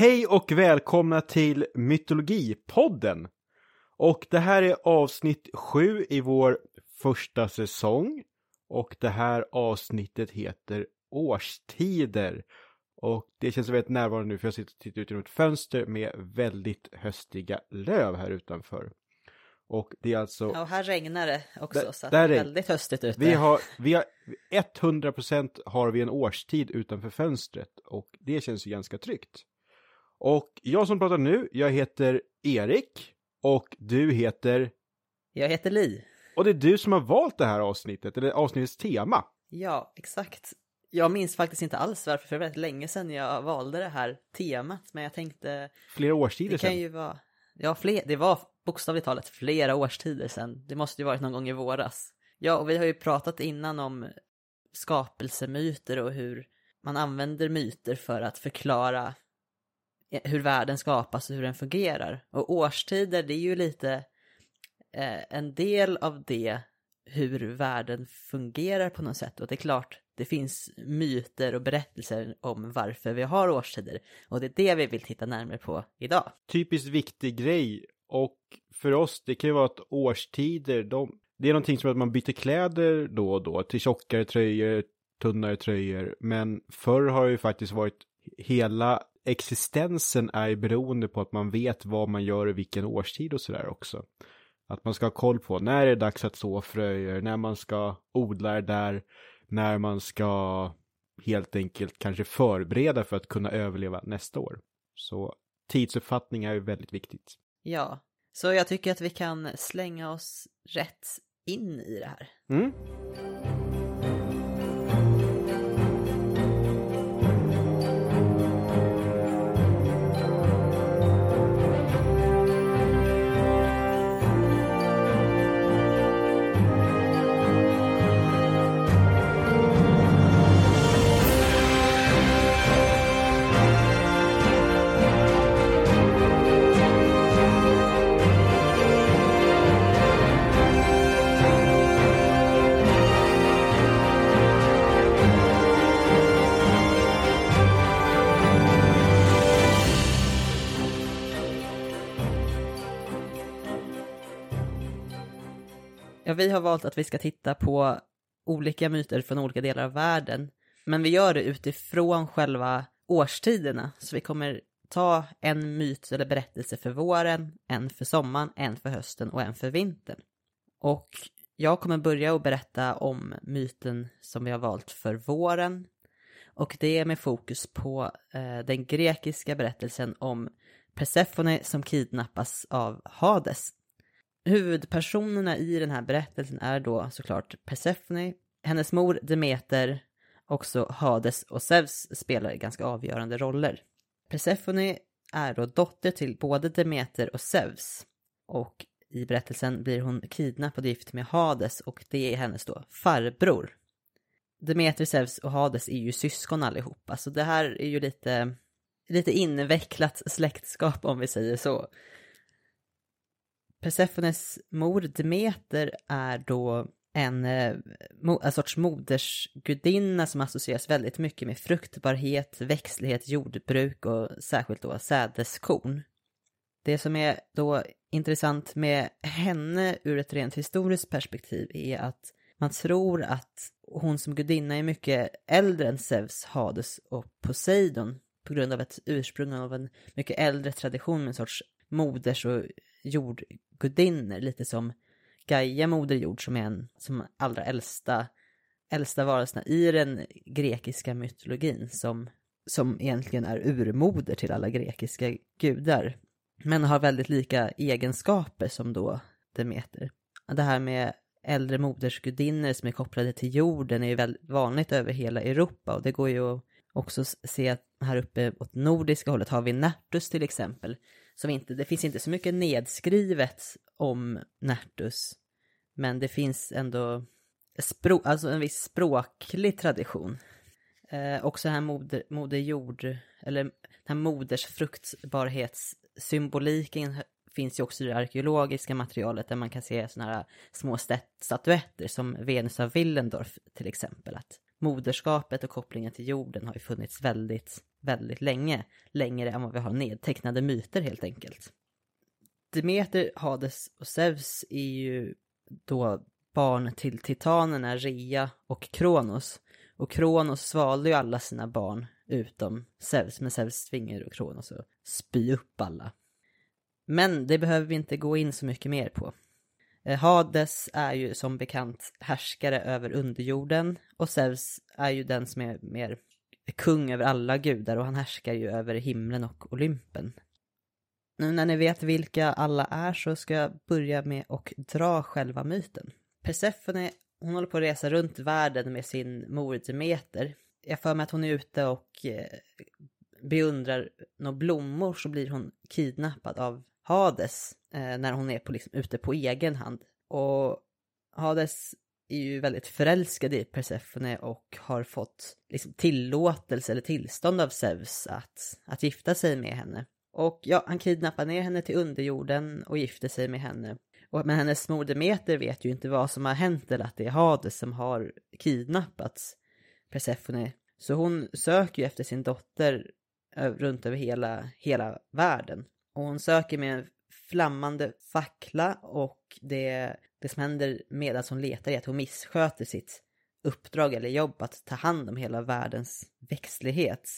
Hej och välkomna till Mytologipodden! Och det här är avsnitt sju i vår första säsong. Och det här avsnittet heter Årstider. Och det känns väldigt närvarande nu för jag sitter och tittar ut genom ett fönster med väldigt höstiga löv här utanför. Och det är alltså... Ja, och här regnar det också, Där- så att det är väldigt höstigt ute. Vi har, vi har 100% har vi en årstid utanför fönstret och det känns ju ganska tryggt. Och jag som pratar nu, jag heter Erik och du heter, Jag heter Li. och det är du som har valt det här avsnittet, eller avsnittets tema. Ja, exakt. Jag minns faktiskt inte alls varför, för det var väldigt länge sedan jag valde det här temat, men jag tänkte, Flera årstider det kan sedan. ju vara, ja, fler, det var bokstavligt talat flera årstider sedan. Det måste ju varit någon gång i våras. Ja, och vi har ju pratat innan om skapelsemyter och hur man använder myter för att förklara Eh, hur världen skapas och hur den fungerar. Och årstider, det är ju lite eh, en del av det hur världen fungerar på något sätt. Och det är klart, det finns myter och berättelser om varför vi har årstider. Och det är det vi vill titta närmare på idag. Typiskt viktig grej och för oss, det kan ju vara att årstider, de, det är någonting som att man byter kläder då och då till tjockare tröjor, tunnare tröjor. Men förr har det ju faktiskt varit hela existensen är beroende på att man vet vad man gör i vilken årstid och sådär också. Att man ska ha koll på när är det dags att så fröer, när man ska odla det där, när man ska helt enkelt kanske förbereda för att kunna överleva nästa år. Så tidsuppfattning är ju väldigt viktigt. Ja, så jag tycker att vi kan slänga oss rätt in i det här. Mm. Vi har valt att vi ska titta på olika myter från olika delar av världen. Men vi gör det utifrån själva årstiderna. Så vi kommer ta en myt eller berättelse för våren, en för sommaren, en för hösten och en för vintern. Och jag kommer börja att berätta om myten som vi har valt för våren. Och det är med fokus på eh, den grekiska berättelsen om Persefone som kidnappas av Hades. Huvudpersonerna i den här berättelsen är då såklart Persephone, hennes mor Demeter, också Hades och Zeus spelar ganska avgörande roller. Persephone är då dotter till både Demeter och Zeus. Och i berättelsen blir hon kidnappad och gift med Hades och det är hennes då farbror. Demeter, Zeus och Hades är ju syskon allihopa, så det här är ju lite, lite invecklat släktskap om vi säger så. Persefones mor Demeter är då en, eh, en sorts modersgudinna som associeras väldigt mycket med fruktbarhet, växtlighet, jordbruk och särskilt då sädeskorn. Det som är då intressant med henne ur ett rent historiskt perspektiv är att man tror att hon som gudinna är mycket äldre än Zeus, Hades och Poseidon på grund av ett ursprung av en mycket äldre tradition med en sorts moders och jordgudinnor, lite som Gaia moder jord som är en som allra äldsta, äldsta varelserna i den grekiska mytologin som, som egentligen är urmoder till alla grekiska gudar. Men har väldigt lika egenskaper som då Demeter. Det här med äldre modersgudinnor som är kopplade till jorden är ju väldigt vanligt över hela Europa och det går ju att också se att här uppe åt nordiska hållet har vi Nertus till exempel. Som inte, det finns inte så mycket nedskrivet om Nertus. Men det finns ändå spro, alltså en viss språklig tradition. Eh, också här moder, moder jord, eller den här moders fruktbarhetssymboliken finns ju också i det arkeologiska materialet där man kan se sådana här små statuetter statyetter som Venus av Willendorf till exempel. Att moderskapet och kopplingen till jorden har ju funnits väldigt, väldigt länge. Längre än vad vi har nedtecknade myter helt enkelt. Demeter, Hades och Zeus är ju då barn till titanerna Rea och Kronos. Och Kronos svalde ju alla sina barn utom Zeus, men Zeus tvingar och Kronos att spy upp alla. Men det behöver vi inte gå in så mycket mer på. Eh, Hades är ju som bekant härskare över underjorden och Zeus är ju den som är mer kung över alla gudar och han härskar ju över himlen och Olympen. Nu när ni vet vilka alla är så ska jag börja med att dra själva myten. Persefone, hon håller på att resa runt världen med sin mor Demeter. Jag för mig att hon är ute och eh, beundrar några blommor så blir hon kidnappad av Hades eh, när hon är på, liksom, ute på egen hand. Och Hades är ju väldigt förälskad i Persefone och har fått liksom, tillåtelse eller tillstånd av Zeus att, att gifta sig med henne. Och ja, han kidnappar ner henne till underjorden och gifter sig med henne. Och, men hennes mor Demeter vet ju inte vad som har hänt eller att det är Hades som har kidnappats Persefone. Så hon söker ju efter sin dotter eh, runt över hela, hela världen. Och hon söker med en flammande fackla och det, det som händer medan hon letar är att hon missköter sitt uppdrag eller jobb att ta hand om hela världens växtlighet.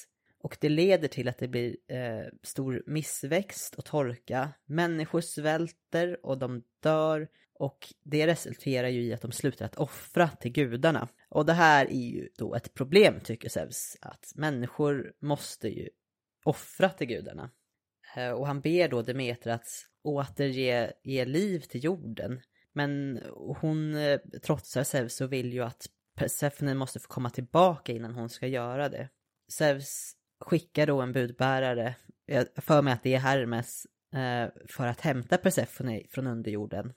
Och det leder till att det blir eh, stor missväxt och torka. Människor svälter och de dör. Och det resulterar ju i att de slutar att offra till gudarna. Och det här är ju då ett problem tycker Zeus. Att människor måste ju offra till gudarna. Eh, och han ber då Demeter att återge ge liv till jorden. Men hon eh, trotsar Zeus och vill ju att Persefone måste få komma tillbaka innan hon ska göra det. Zeus skickar då en budbärare, jag för mig att det är Hermes, eh, för att hämta Persefone från underjorden.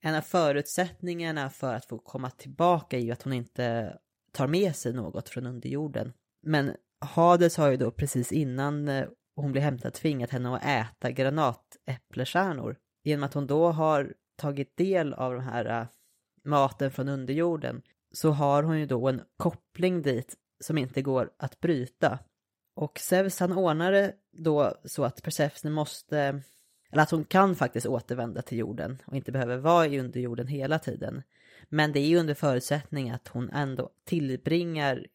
En av förutsättningarna för att få komma tillbaka är ju att hon inte tar med sig något från underjorden. Men Hades har ju då precis innan hon blir hämtad tvingat henne att äta granatäpplekärnor. Genom att hon då har tagit del av den här uh, maten från underjorden så har hon ju då en koppling dit som inte går att bryta. Och Zeus han ordnar det då så att Persephone måste, eller att hon kan faktiskt återvända till jorden och inte behöver vara i underjorden hela tiden. Men det är ju under förutsättning att hon ändå tillbringar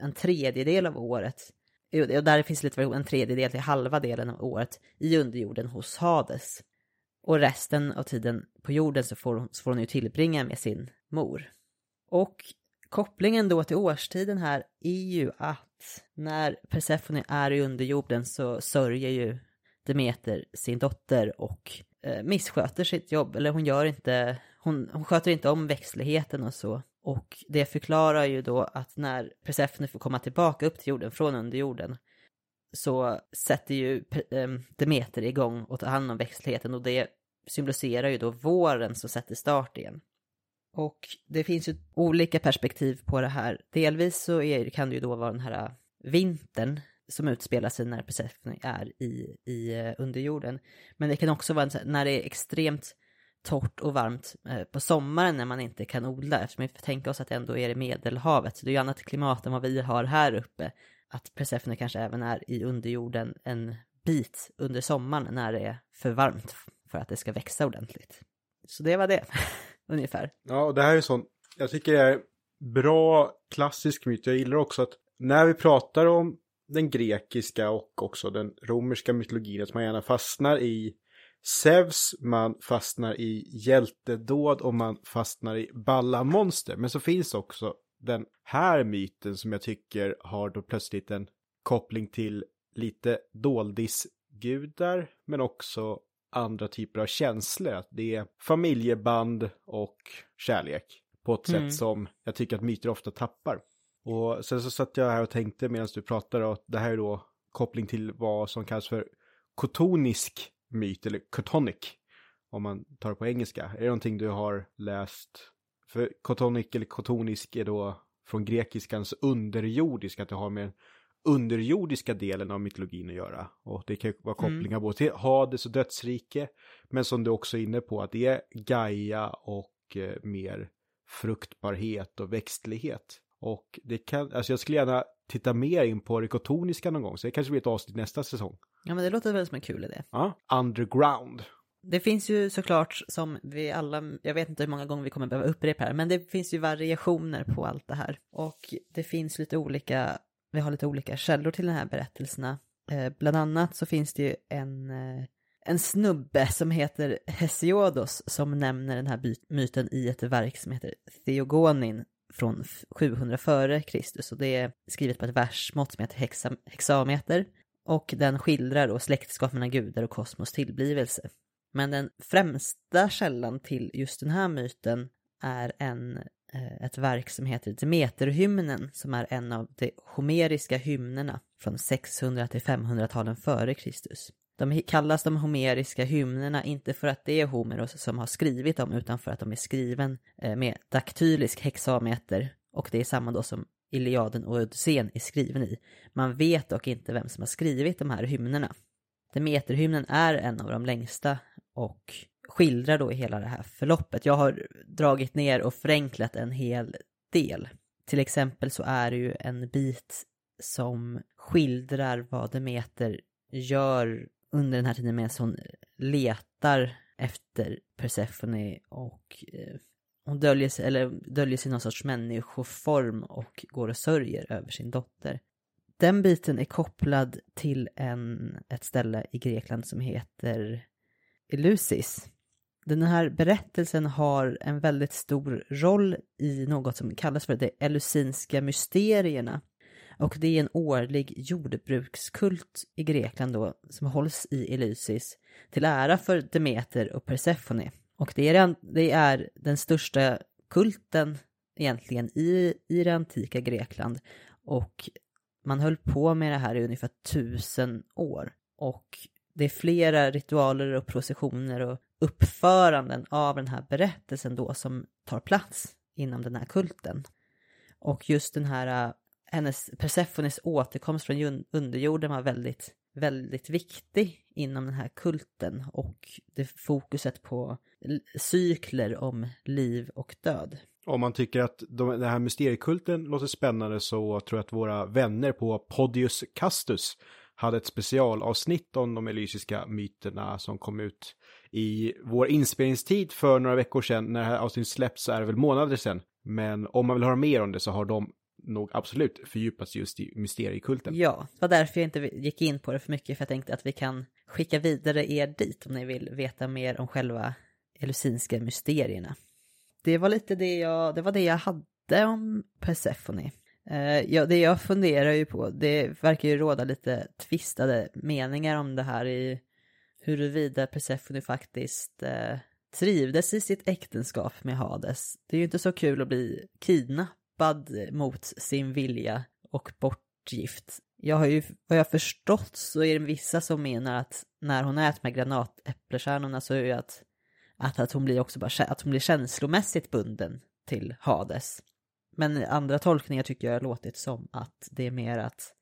en tredjedel av året, och där finns lite en tredjedel till halva delen av året, i underjorden hos Hades. Och resten av tiden på jorden så får hon, så får hon ju tillbringa med sin mor. Och kopplingen då till årstiden här är ju att när Persefone är i underjorden så sörjer ju Demeter sin dotter och eh, missköter sitt jobb, eller hon gör inte, hon, hon sköter inte om växtligheten och så. Och det förklarar ju då att när Persephone får komma tillbaka upp till jorden från underjorden så sätter ju ehm, Demeter igång och tar hand om växtligheten och det symboliserar ju då våren som sätter start igen. Och det finns ju olika perspektiv på det här. Delvis så är, kan det ju då vara den här vintern som utspelar sig när Persephone är i, i eh, underjorden. Men det kan också vara när det är extremt torrt och varmt eh, på sommaren när man inte kan odla eftersom vi får tänka oss att det ändå är i Medelhavet. Så det är ju annat klimat än vad vi har här uppe. Att Persephone kanske även är i underjorden en bit under sommaren när det är för varmt för att det ska växa ordentligt. Så det var det, ungefär. Ja, och det här är sånt, jag tycker det är bra klassisk myt. Jag gillar också att när vi pratar om den grekiska och också den romerska mytologin, att man gärna fastnar i Zeus, man fastnar i hjältedåd och man fastnar i balla monster. Men så finns också den här myten som jag tycker har då plötsligt en koppling till lite doldisgudar men också andra typer av känslor. Det är familjeband och kärlek på ett mm. sätt som jag tycker att myter ofta tappar. Och sen så satt jag här och tänkte medan du pratade att det här är då koppling till vad som kallas för kotonisk myt, eller cotonic, om man tar det på engelska. Är det någonting du har läst? För cotonic eller kotonisk är då från grekiskans underjordisk, att det har med underjordiska delen av mytologin att göra. Och det kan vara mm. kopplingar mm. både till Hades och dödsrike, men som du också är inne på, att det är Gaia och eh, mer fruktbarhet och växtlighet. Och det kan, alltså jag skulle gärna titta mer in på det kotoniska någon gång, så det kanske blir ett avsnitt nästa säsong. Ja, men det låter väl som en kul idé. Ja, underground. Det finns ju såklart som vi alla, jag vet inte hur många gånger vi kommer behöva upprepa här, men det finns ju variationer på allt det här. Och det finns lite olika, vi har lite olika källor till de här berättelserna. Eh, bland annat så finns det ju en, eh, en snubbe som heter Hesiodos som nämner den här myten i ett verk som heter Theogonin från 700 före Kristus och det är skrivet på ett versmått som heter hexa, hexameter och den skildrar då släktskap mellan gudar och kosmos tillblivelse. Men den främsta källan till just den här myten är en, eh, ett verk som heter Demeterhymnen som är en av de homeriska hymnerna från 600 till 500-talen före Kristus. De kallas de homeriska hymnerna inte för att det är Homeros som har skrivit dem utan för att de är skriven eh, med daktylisk hexameter och det är samma då som Iliaden och Odysseen är skriven i. Man vet dock inte vem som har skrivit de här hymnerna. Demeterhymnen är en av de längsta och skildrar då hela det här förloppet. Jag har dragit ner och förenklat en hel del. Till exempel så är det ju en bit som skildrar vad Demeter gör under den här tiden medan hon letar efter Persephone och eh, hon döljer sig, eller döljer sig i någon sorts människoform och går och sörjer över sin dotter. Den biten är kopplad till en, ett ställe i Grekland som heter Eleusis. Den här berättelsen har en väldigt stor roll i något som kallas för de eleusinska mysterierna. Och det är en årlig jordbrukskult i Grekland då som hålls i Eleusis till ära för Demeter och Persefone. Och det är, det är den största kulten egentligen i, i det antika Grekland. Och man höll på med det här i ungefär tusen år. Och det är flera ritualer och processioner och uppföranden av den här berättelsen då som tar plats inom den här kulten. Och just den här, äh, hennes Persefones återkomst från underjorden var väldigt, väldigt viktig inom den här kulten och det fokuset på cykler om liv och död. Om man tycker att de, den här mysteriekulten låter spännande så tror jag att våra vänner på Podius Castus hade ett specialavsnitt om de elysiska myterna som kom ut i vår inspelningstid för några veckor sedan. När det här avsnittet släpps så är det väl månader sedan. Men om man vill höra mer om det så har de nog absolut fördjupas just i mysteriekulten. Ja, det var därför jag inte gick in på det för mycket, för jag tänkte att vi kan skicka vidare er dit om ni vill veta mer om själva elusinska mysterierna. Det var lite det jag, det var det jag hade om Persephone. Uh, ja, det jag funderar ju på, det verkar ju råda lite tvistade meningar om det här i huruvida Persephone faktiskt uh, trivdes i sitt äktenskap med Hades. Det är ju inte så kul att bli kidnappad mot sin vilja och bortgift. Jag har ju, vad jag förstått så är det vissa som menar att när hon äter med granatäpplestjärnorna så är det ju att, att, att hon blir också bara, att hon blir känslomässigt bunden till Hades. Men andra tolkningar tycker jag har låtit som att det är mer att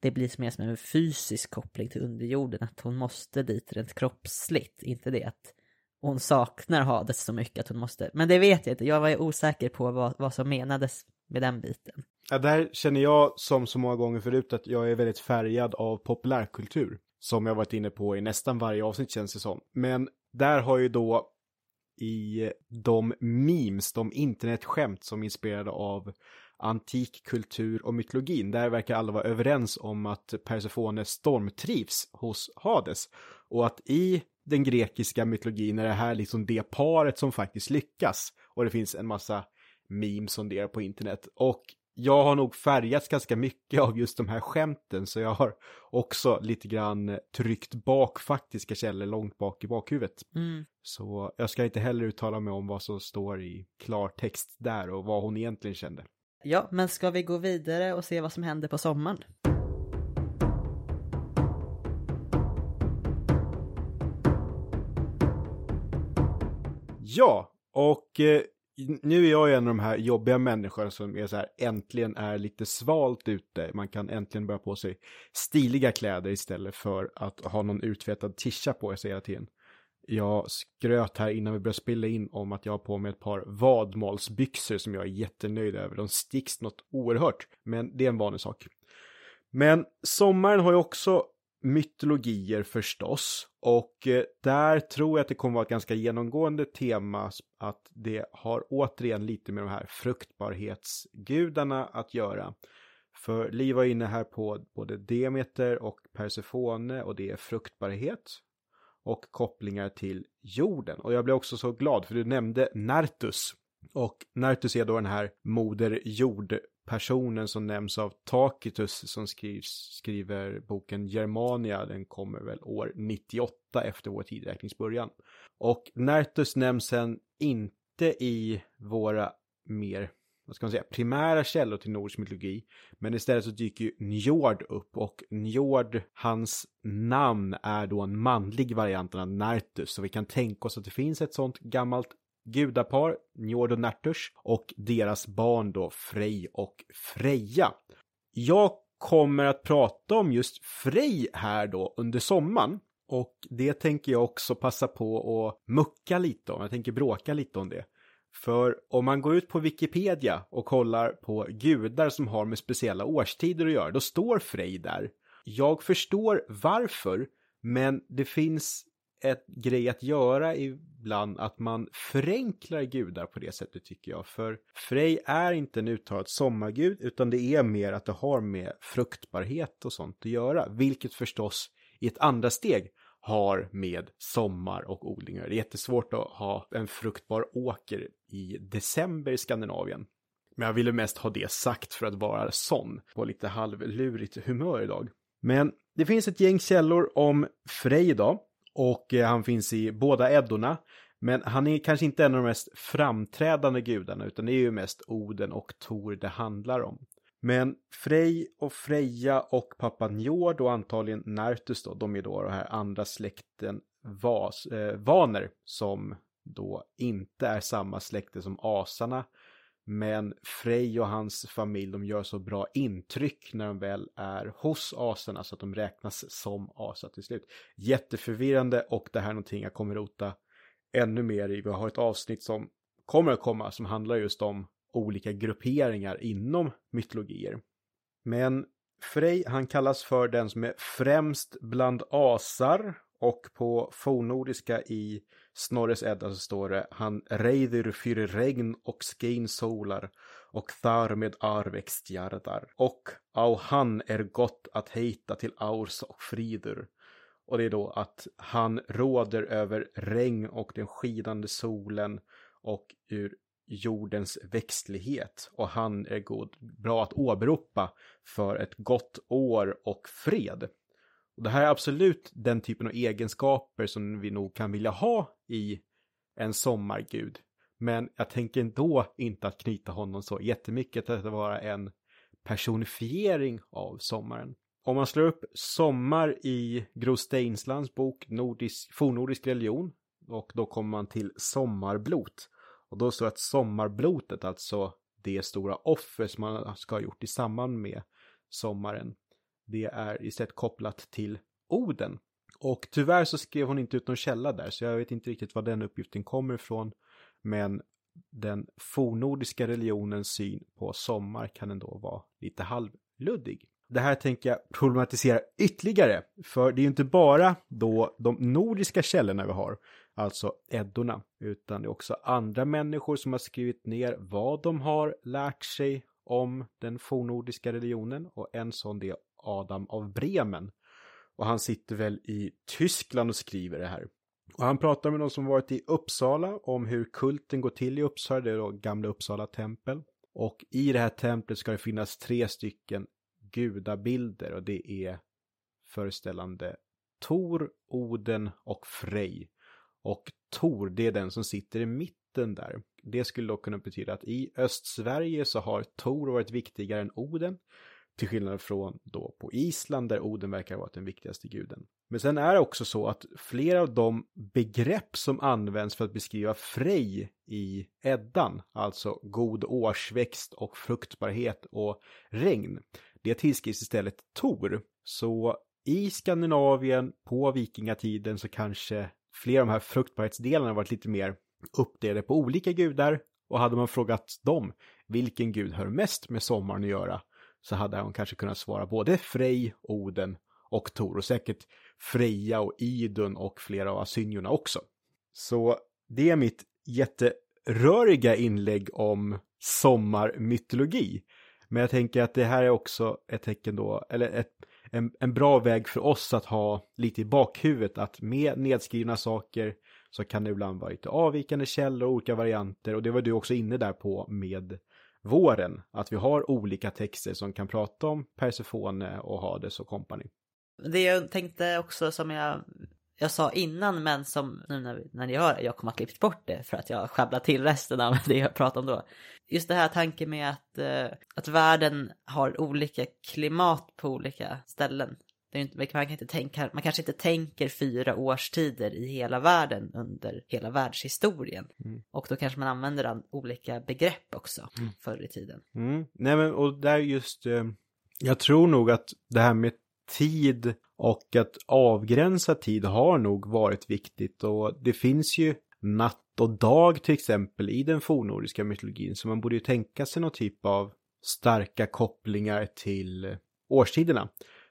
det blir mer som en fysisk koppling till underjorden, att hon måste dit rent kroppsligt, inte det att hon saknar Hades så mycket att hon måste, men det vet jag inte, jag var osäker på vad, vad som menades med den biten. Ja, där känner jag som så många gånger förut att jag är väldigt färgad av populärkultur, som jag varit inne på i nästan varje avsnitt känns det som. Men där har ju då i de memes, de internetskämt som är inspirerade av antik kultur och mytologin. Där verkar alla vara överens om att Persefone stormtrivs hos Hades. Och att i den grekiska mytologin är det här liksom det paret som faktiskt lyckas. Och det finns en massa memes som det är på internet. Och jag har nog färgats ganska mycket av just de här skämten så jag har också lite grann tryckt bak faktiska källor långt bak i bakhuvudet. Mm. Så jag ska inte heller uttala mig om vad som står i klartext där och vad hon egentligen kände. Ja, men ska vi gå vidare och se vad som händer på sommaren? Ja, och eh, nu är jag en av de här jobbiga människorna som är så här, äntligen är lite svalt ute. Man kan äntligen börja på sig stiliga kläder istället för att ha någon uttvättad tisha på sig hela tiden. jag skröt här innan vi började spela in om att jag har på mig ett par vadmalsbyxor som jag är jättenöjd över. De sticks något oerhört, men det är en vanlig sak. Men sommaren har ju också mytologier förstås. Och eh, där tror jag att det kommer vara ett ganska genomgående tema att det har återigen lite med de här fruktbarhetsgudarna att göra. För Liv var inne här på både Demeter och Persefone och det är fruktbarhet och kopplingar till jorden. Och jag blev också så glad för du nämnde Nertus. Och Nertus är då den här moder jord personen som nämns av Tacitus som skrivs, skriver boken Germania. Den kommer väl år 98 efter vår tidräkningsbörjan. Och Nertus nämns sen inte i våra mer vad ska man säga, primära källor till nordisk mytologi. Men istället så dyker ju Njord upp och Njord, hans namn är då en manlig variant av Nertus. Så vi kan tänka oss att det finns ett sånt gammalt gudapar, Njord och Nerturs, och deras barn då Frej och Freja. Jag kommer att prata om just Frej här då under sommaren. Och det tänker jag också passa på att mucka lite om. Jag tänker bråka lite om det. För om man går ut på Wikipedia och kollar på gudar som har med speciella årstider att göra, då står Frej där. Jag förstår varför, men det finns ett grej att göra ibland att man förenklar gudar på det sättet tycker jag. För Frej är inte en uttalad sommargud utan det är mer att det har med fruktbarhet och sånt att göra. Vilket förstås i ett andra steg har med sommar och odlingar. Det är jättesvårt att ha en fruktbar åker i december i Skandinavien. Men jag ville mest ha det sagt för att vara sån på lite halvlurigt humör idag. Men det finns ett gäng källor om Frej idag och eh, han finns i båda Eddorna. Men han är kanske inte en av de mest framträdande gudarna utan det är ju mest Oden och Tor det handlar om. Men Frej och Freja och pappa Njord och antagligen Nertus då, de är då den här andra släkten vas, eh, vaner som då inte är samma släkte som asarna. Men Frej och hans familj, de gör så bra intryck när de väl är hos asarna så att de räknas som asar till slut. Jätteförvirrande och det här är någonting jag kommer rota ännu mer i. Vi har ett avsnitt som kommer att komma som handlar just om olika grupperingar inom mytologier. Men Frej, han kallas för den som är främst bland asar och på fornnordiska i Snorres Edda så står det Han reider fyrir regn och skein solar och thar med arväxtjardar och au han är gott att heita till aurs och fridur. Och det är då att han råder över regn och den skidande solen och ur jordens växtlighet och han är god, bra att åberopa för ett gott år och fred. Och det här är absolut den typen av egenskaper som vi nog kan vilja ha i en sommargud. Men jag tänker ändå inte att knyta honom så jättemycket till att vara en personifiering av sommaren. Om man slår upp sommar i Gro Steinslands bok Nordisk, Fornordisk religion och då kommer man till sommarblot och då står det att sommarblotet, alltså det stora offer som man ska ha gjort i samband med sommaren, det är istället kopplat till Oden. Och tyvärr så skrev hon inte ut någon källa där, så jag vet inte riktigt var den uppgiften kommer ifrån. Men den fornordiska religionens syn på sommar kan ändå vara lite halvluddig. Det här tänker jag problematisera ytterligare, för det är ju inte bara då de nordiska källorna vi har, alltså Eddorna, utan det är också andra människor som har skrivit ner vad de har lärt sig om den fornordiska religionen och en sån det är Adam av Bremen. Och han sitter väl i Tyskland och skriver det här. Och han pratar med någon som varit i Uppsala om hur kulten går till i Uppsala, det är då gamla Uppsala tempel. Och i det här templet ska det finnas tre stycken gudabilder och det är föreställande Tor, Oden och Frej. Och Tor, det är den som sitter i mitten där. Det skulle då kunna betyda att i Östsverige så har Tor varit viktigare än Oden. Till skillnad från då på Island där Oden verkar ha varit den viktigaste guden. Men sen är det också så att flera av de begrepp som används för att beskriva Frej i Eddan, alltså god årsväxt och fruktbarhet och regn, det tillskrivs istället Tor. Så i Skandinavien på vikingatiden så kanske flera av de här fruktbarhetsdelarna varit lite mer uppdelade på olika gudar. Och hade man frågat dem vilken gud hör mest med sommaren att göra så hade hon kanske kunnat svara både Frej, Oden och Tor och säkert Freja och Idun och flera av asynjorna också. Så det är mitt jätteröriga inlägg om sommarmytologi. Men jag tänker att det här är också ett tecken då, eller ett, en, en bra väg för oss att ha lite i bakhuvudet att med nedskrivna saker så kan det ibland vara lite avvikande källor och olika varianter och det var du också inne där på med våren, att vi har olika texter som kan prata om Persefone och Hades och kompani. Det jag tänkte också som jag, jag sa innan men som nu när, när ni hör jag kommer att klippt bort det för att jag sjabblar till resten av det jag pratade om då. Just det här tanken med att, eh, att världen har olika klimat på olika ställen. Inte, man, kan inte tänka, man kanske inte tänker fyra årstider i hela världen under hela världshistorien. Mm. Och då kanske man använder olika begrepp också mm. förr i tiden. Mm. Nej men och där just, eh, jag tror nog att det här med tid och att avgränsa tid har nog varit viktigt och det finns ju natt och dag till exempel i den fornnordiska mytologin så man borde ju tänka sig någon typ av starka kopplingar till årstiderna.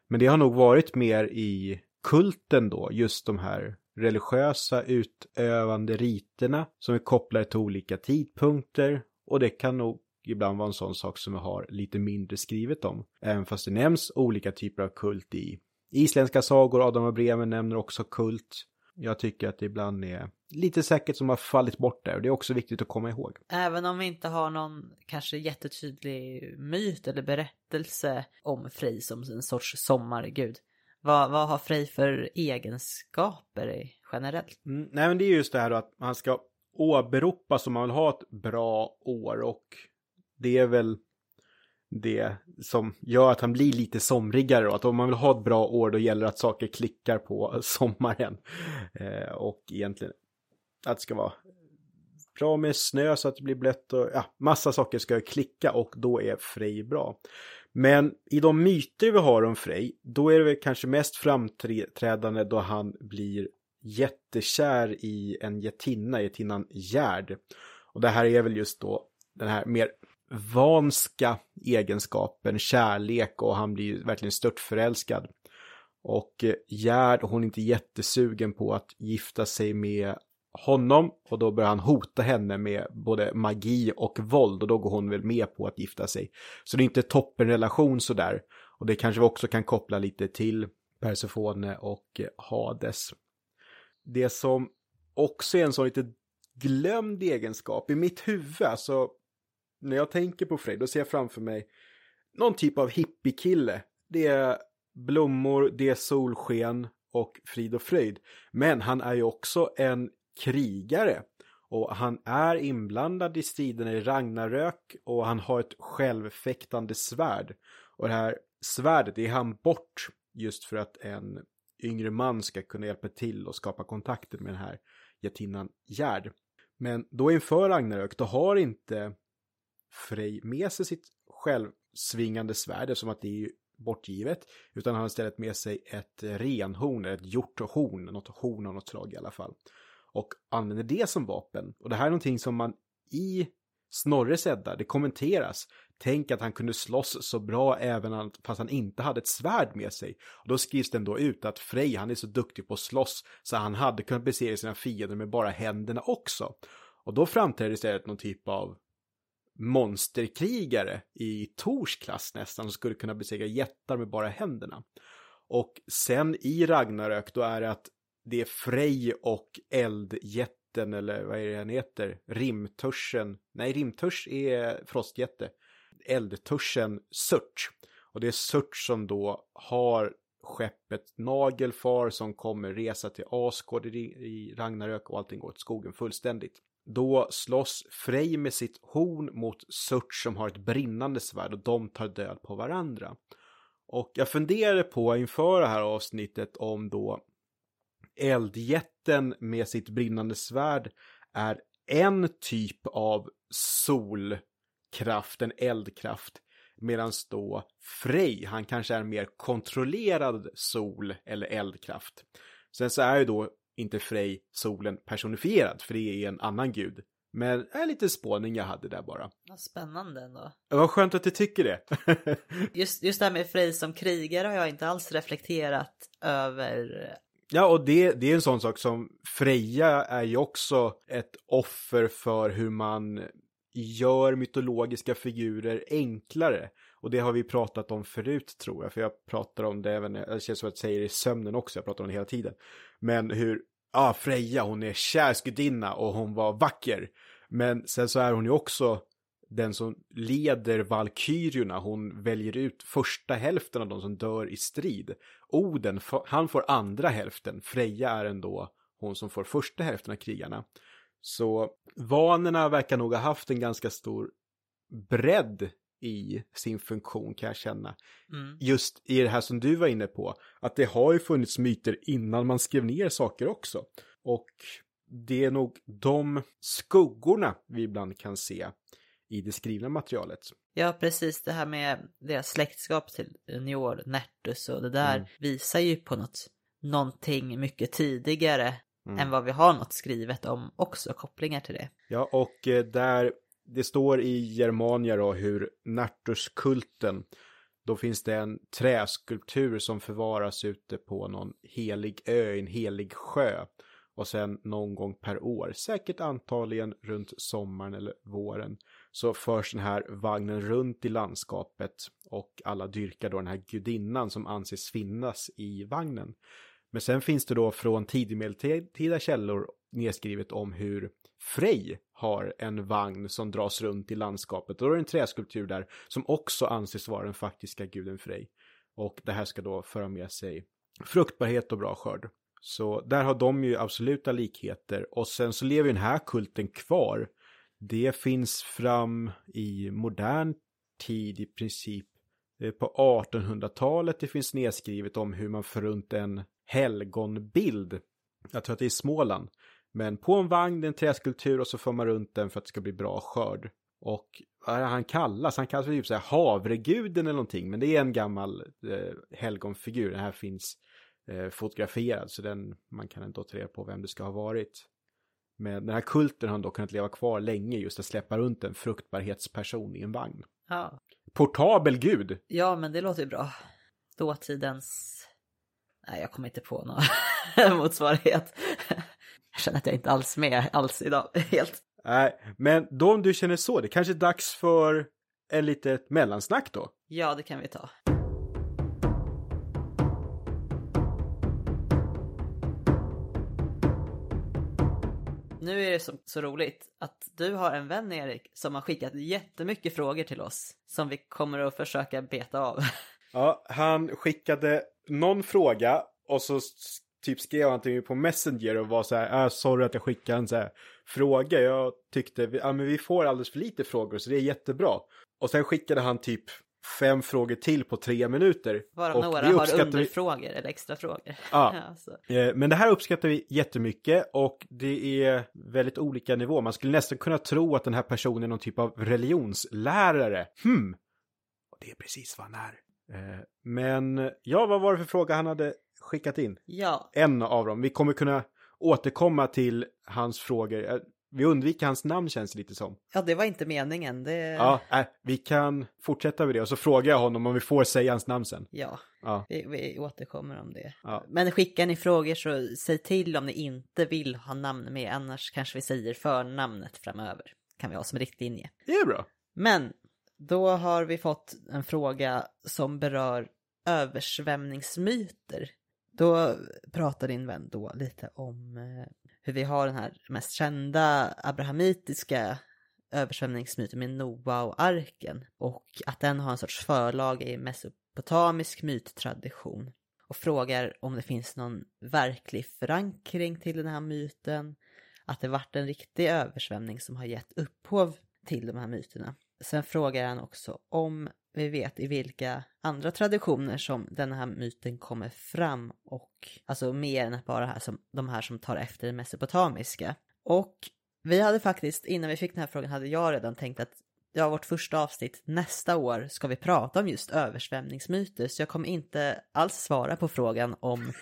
Men det har nog varit mer i kulten då, just de här religiösa utövande riterna som är kopplade till olika tidpunkter och det kan nog ibland vara en sån sak som jag har lite mindre skrivet om. Även fast det nämns olika typer av kult i isländska sagor, Adam och Bremen nämner också kult. Jag tycker att det ibland är lite säkert som har fallit bort där och det är också viktigt att komma ihåg. Även om vi inte har någon kanske jättetydlig myt eller berättelse om Frej som en sorts sommargud. Vad, vad har Frej för egenskaper generellt? Mm, nej men det är just det här då att man ska åberopa som man vill ha ett bra år och det är väl det som gör att han blir lite somrigare och att om man vill ha ett bra år då gäller det att saker klickar på sommaren. Eh, och egentligen att det ska vara bra med snö så att det blir blött och ja, massa saker ska klicka och då är Frej bra. Men i de myter vi har om Frej, då är det väl kanske mest framträdande då han blir jättekär i en jättinna, jättinnan Gerd. Och det här är väl just då den här mer vanska egenskapen, kärlek och han blir ju verkligen störtförälskad. Och eh, Gerd, hon är inte jättesugen på att gifta sig med honom och då börjar han hota henne med både magi och våld och då går hon väl med på att gifta sig. Så det är inte toppenrelation sådär. Och det kanske vi också kan koppla lite till Persefone och eh, Hades. Det som också är en sån lite glömd egenskap i mitt huvud, alltså när jag tänker på Frej, då ser jag framför mig någon typ av hippiekille. Det är blommor, det är solsken och frid och fröjd. Men han är ju också en krigare. Och han är inblandad i striderna i Ragnarök och han har ett självfäktande svärd. Och det här svärdet är han bort just för att en yngre man ska kunna hjälpa till och skapa kontakter med den här jättinnan Gerd. Men då inför Ragnarök, då har inte Frej med sig sitt självsvingande svärd som att det är ju bortgivet. Utan han har istället med sig ett renhorn, ett hjorthorn, något horn av något slag i alla fall. Och använder det som vapen. Och det här är någonting som man i Snorres Edda, det kommenteras. Tänk att han kunde slåss så bra även fast han inte hade ett svärd med sig. Och då skrivs det ändå ut att Frej, han är så duktig på att slåss så han hade kunnat besegra sina fiender med bara händerna också. Och då framträder istället någon typ av monsterkrigare i Tors klass nästan som skulle kunna besegra jättar med bara händerna. Och sen i Ragnarök då är det att det är Frej och eldjätten eller vad är det han heter? Rimtörsen? Nej, Rimtörs är frostjätte. Eldtörsen Surt. Och det är Surt som då har skeppet Nagelfar som kommer resa till Asgård i Ragnarök och allting går åt skogen fullständigt. Då slåss Frej med sitt horn mot Surt som har ett brinnande svärd och de tar död på varandra. Och jag funderade på inför det här avsnittet om då eldjätten med sitt brinnande svärd är en typ av solkraft, en eldkraft. Medan då Frej, han kanske är mer kontrollerad sol eller eldkraft. Sen så är ju då inte Frej, solen personifierad, för det är en annan gud. Men är lite spåning jag hade där bara. Vad spännande ändå. Vad skönt att du tycker det. just, just det här med Frej som krigare har jag inte alls reflekterat över. Ja, och det, det är en sån sak som Freja är ju också ett offer för hur man gör mytologiska figurer enklare. Och det har vi pratat om förut tror jag, för jag pratar om det även, det känns som att jag säger det i sömnen också, jag pratar om det hela tiden. Men hur, ja, Freja, hon är kärsgudinna och hon var vacker. Men sen så är hon ju också den som leder valkyriorna. Hon väljer ut första hälften av de som dör i strid. Oden, han får andra hälften. Freja är ändå hon som får första hälften av krigarna. Så vanerna verkar nog ha haft en ganska stor bredd i sin funktion kan jag känna. Mm. Just i det här som du var inne på, att det har ju funnits myter innan man skrev ner saker också. Och det är nog de skuggorna vi ibland kan se i det skrivna materialet. Ja, precis det här med deras släktskap till Njord, Nertus och det där mm. visar ju på något, någonting mycket tidigare mm. än vad vi har något skrivet om också, kopplingar till det. Ja, och eh, där det står i Germania då hur Nartuskulten, då finns det en träskulptur som förvaras ute på någon helig ö, en helig sjö. Och sen någon gång per år, säkert antagligen runt sommaren eller våren, så förs den här vagnen runt i landskapet och alla dyrkar då den här gudinnan som anses finnas i vagnen. Men sen finns det då från tidigmedeltida källor nedskrivet om hur Frej har en vagn som dras runt i landskapet. Och då är det en träskulptur där som också anses vara den faktiska guden Frej. Och det här ska då föra med sig fruktbarhet och bra skörd. Så där har de ju absoluta likheter. Och sen så lever den här kulten kvar. Det finns fram i modern tid i princip. Eh, på 1800-talet det finns nedskrivet om hur man får runt en helgonbild. Jag tror att det är i Småland. Men på en vagn, det en träskulptur och så får man runt den för att det ska bli bra skörd. Och vad är han kallas? Han kallas för typ så här havreguden eller någonting. Men det är en gammal eh, helgonfigur. Den här finns eh, fotograferad så den, man kan ändå ta reda på vem det ska ha varit. Men den här kulten har ändå kunnat leva kvar länge just att släppa runt en fruktbarhetsperson i en vagn. Ja. Portabel gud! Ja, men det låter ju bra. Dåtidens... Nej, jag kommer inte på någon motsvarighet. Jag känner att jag inte alls med alls idag, helt. Nej, men då om du känner så, det kanske är dags för en litet mellansnack då? Ja, det kan vi ta. Nu är det så, så, roligt att du har en vän Erik som har skickat jättemycket frågor till oss som vi kommer att försöka beta av. Ja, han skickade någon fråga och så typ skrev han till mig på Messenger och var så här, äh, sorry att jag skickade en så här fråga. Jag tyckte, ja men vi får alldeles för lite frågor så det är jättebra. Och sen skickade han typ fem frågor till på tre minuter. Varav några har underfrågor vi... eller extra frågor. Ja, alltså. men det här uppskattar vi jättemycket och det är väldigt olika nivå. Man skulle nästan kunna tro att den här personen är någon typ av religionslärare. Hmm, och det är precis vad han är. Eh, men ja, vad var det för fråga han hade skickat in. Ja. En av dem. Vi kommer kunna återkomma till hans frågor. Eh, vi undviker hans namn känns det lite som. Ja, det var inte meningen. Det... Ja, äh, vi kan fortsätta med det och så frågar jag honom om vi får säga hans namn sen. Ja, ja. Vi, vi återkommer om det. Ja. Men skickar ni frågor så säg till om ni inte vill ha namn med, annars kanske vi säger förnamnet framöver. Kan vi ha som riktlinje. Det är bra. Men då har vi fått en fråga som berör översvämningsmyter. Då pratar din vän då lite om eh, hur vi har den här mest kända abrahamitiska översvämningsmyten med Noa och arken och att den har en sorts förlag i mesopotamisk myttradition och frågar om det finns någon verklig förankring till den här myten, att det varit en riktig översvämning som har gett upphov till de här myterna. Sen frågar han också om vi vet i vilka andra traditioner som den här myten kommer fram och alltså mer än bara här som, de här som tar efter den mesopotamiska. Och vi hade faktiskt, innan vi fick den här frågan, hade jag redan tänkt att ja, vårt första avsnitt nästa år ska vi prata om just översvämningsmyter, så jag kommer inte alls svara på frågan om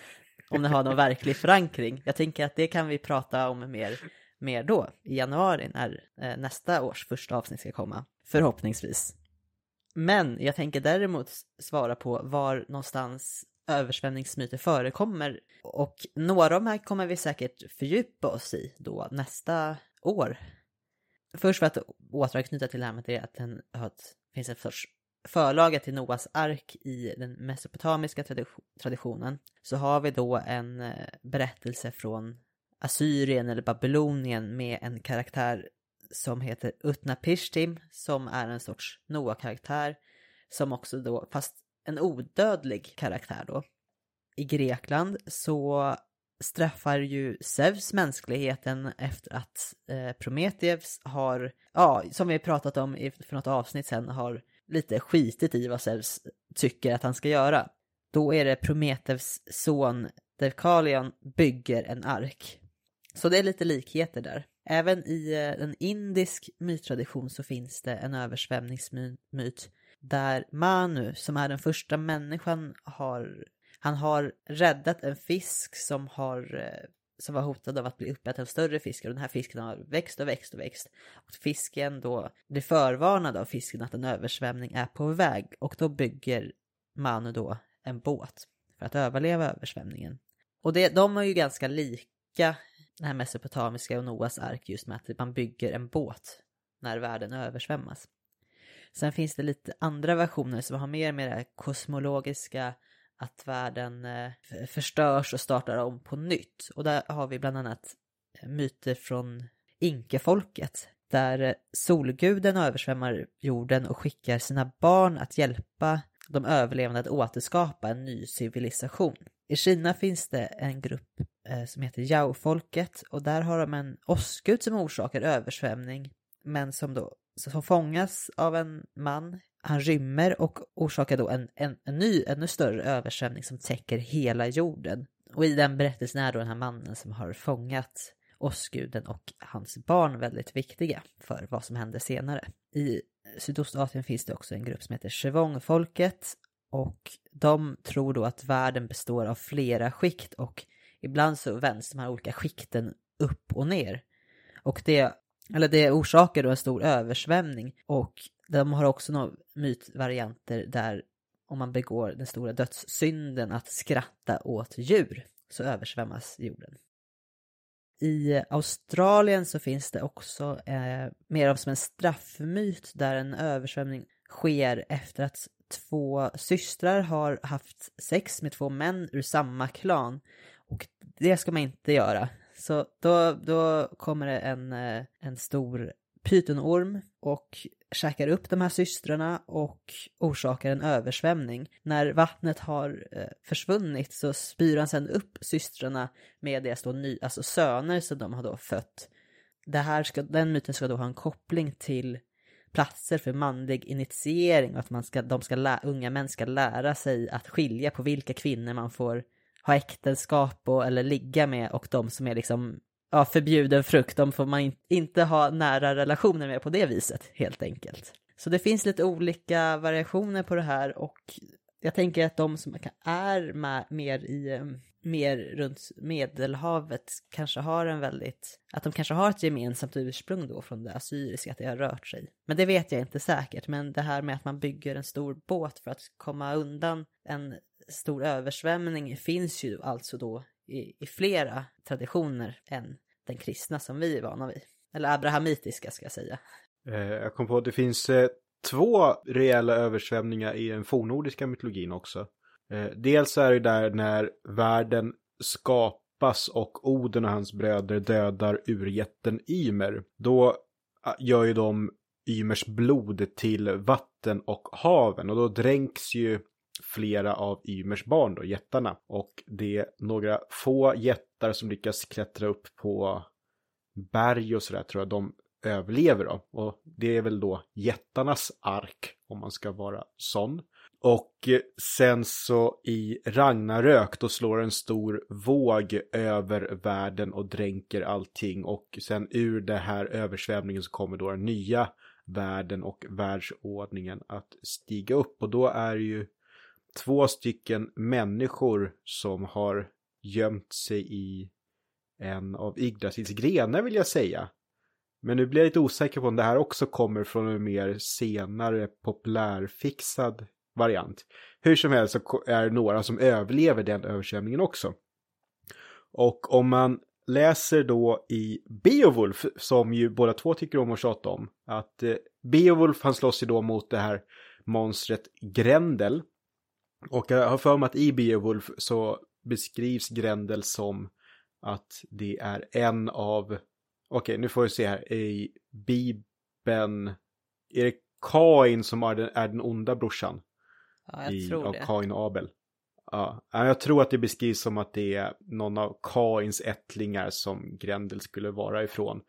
om den har någon verklig förankring. Jag tänker att det kan vi prata om mer, mer då, i januari, när eh, nästa års första avsnitt ska komma. Förhoppningsvis. Men jag tänker däremot svara på var någonstans översvämningsmyter förekommer. Och några av de här kommer vi säkert fördjupa oss i då nästa år. Först för att återanknyta till det här med det att det finns en sorts förlaga till Noas ark i den mesopotamiska traditionen så har vi då en eh, berättelse från Assyrien eller Babylonien med en karaktär som heter Utnapishtim som är en sorts Noa-karaktär som också då, fast en odödlig karaktär då. I Grekland så straffar ju Zeus mänskligheten efter att eh, Prometheus har, ja, som vi pratat om i, för något avsnitt sen, har lite skitit i vad Zeus tycker att han ska göra. Då är det Prometheus son Deukalion bygger en ark. Så det är lite likheter där. Även i eh, en indisk myttradition så finns det en översvämningsmyt där Manu, som är den första människan, har han har räddat en fisk som har eh, som var hotad av att bli uppäten av större fiskar och den här fisken har växt och växt och växt. Och fisken då blir förvarnad av fisken att en översvämning är på väg och då bygger Manu då en båt för att överleva översvämningen. Och det, de är ju ganska lika den här mesopotamiska och Noas ark just med att man bygger en båt när världen översvämmas. Sen finns det lite andra versioner som har mer med det här kosmologiska att världen eh, förstörs och startar om på nytt. Och där har vi bland annat eh, myter från inkefolket där eh, solguden översvämmar jorden och skickar sina barn att hjälpa de överlevande att återskapa en ny civilisation. I Kina finns det en grupp eh, som heter Yao-folket och där har de en åskgud som orsakar översvämning men som då som fångas av en man han rymmer och orsakar då en, en, en ny, ännu större översvämning som täcker hela jorden. Och i den berättelsen är då den här mannen som har fångat åskguden och hans barn väldigt viktiga för vad som händer senare. I Sydostasien finns det också en grupp som heter Chevong-folket och de tror då att världen består av flera skikt och ibland så vänds de här olika skikten upp och ner. Och det, eller det orsakar då en stor översvämning och de har också några mytvarianter där om man begår den stora dödssynden att skratta åt djur så översvämmas jorden. I Australien så finns det också eh, mer av som en straffmyt där en översvämning sker efter att två systrar har haft sex med två män ur samma klan. Och det ska man inte göra. Så då, då kommer det en, eh, en stor pytonorm och käkar upp de här systrarna och orsakar en översvämning. När vattnet har eh, försvunnit så spyr han sedan upp systrarna med deras då ny, alltså söner som de har då fött. Det här ska, den myten ska då ha en koppling till platser för manlig initiering och att man ska, de ska lä, unga män ska lära sig att skilja på vilka kvinnor man får ha äktenskap och, eller ligga med och de som är liksom ja, förbjuden frukt, de får man inte ha nära relationer med på det viset helt enkelt. Så det finns lite olika variationer på det här och jag tänker att de som är med, mer i ehm, mer runt Medelhavet kanske har en väldigt, att de kanske har ett gemensamt ursprung då från det assyriska, att det har rört sig. Men det vet jag inte säkert, men det här med att man bygger en stor båt för att komma undan en stor översvämning finns ju alltså då i, i flera traditioner än den kristna som vi är vana vid. Eller abrahamitiska ska jag säga. Eh, jag kom på att det finns eh, två reella översvämningar i den fornnordiska mytologin också. Eh, dels är det där när världen skapas och Oden och hans bröder dödar urjätten Ymer. Då ah, gör ju de Ymers blod till vatten och haven och då dränks ju flera av Ymers barn då, jättarna. Och det är några få jättar som lyckas klättra upp på berg och sådär tror jag de överlever då. Och det är väl då jättarnas ark om man ska vara sån. Och sen så i Ragnarök då slår en stor våg över världen och dränker allting. Och sen ur det här översvämningen så kommer då den nya världen och världsordningen att stiga upp. Och då är ju två stycken människor som har gömt sig i en av Yggdrasils grenar vill jag säga. Men nu blir jag lite osäker på om det här också kommer från en mer senare populärfixad variant. Hur som helst så är det några som överlever den översvämningen också. Och om man läser då i Beowulf, som ju båda två tycker om att tjata om, att eh, Beowulf han slåss ju då mot det här monstret Grendel. Och jag har för mig att i Beowulf så beskrivs Grendel som att det är en av, okej okay, nu får vi se här, i Bibeln, är det Kain som är den, är den onda brorsan? Ja, jag i, tror av det. Kain och Abel. Ja, jag tror att det beskrivs som att det är någon av Kains ättlingar som Grendel skulle vara ifrån.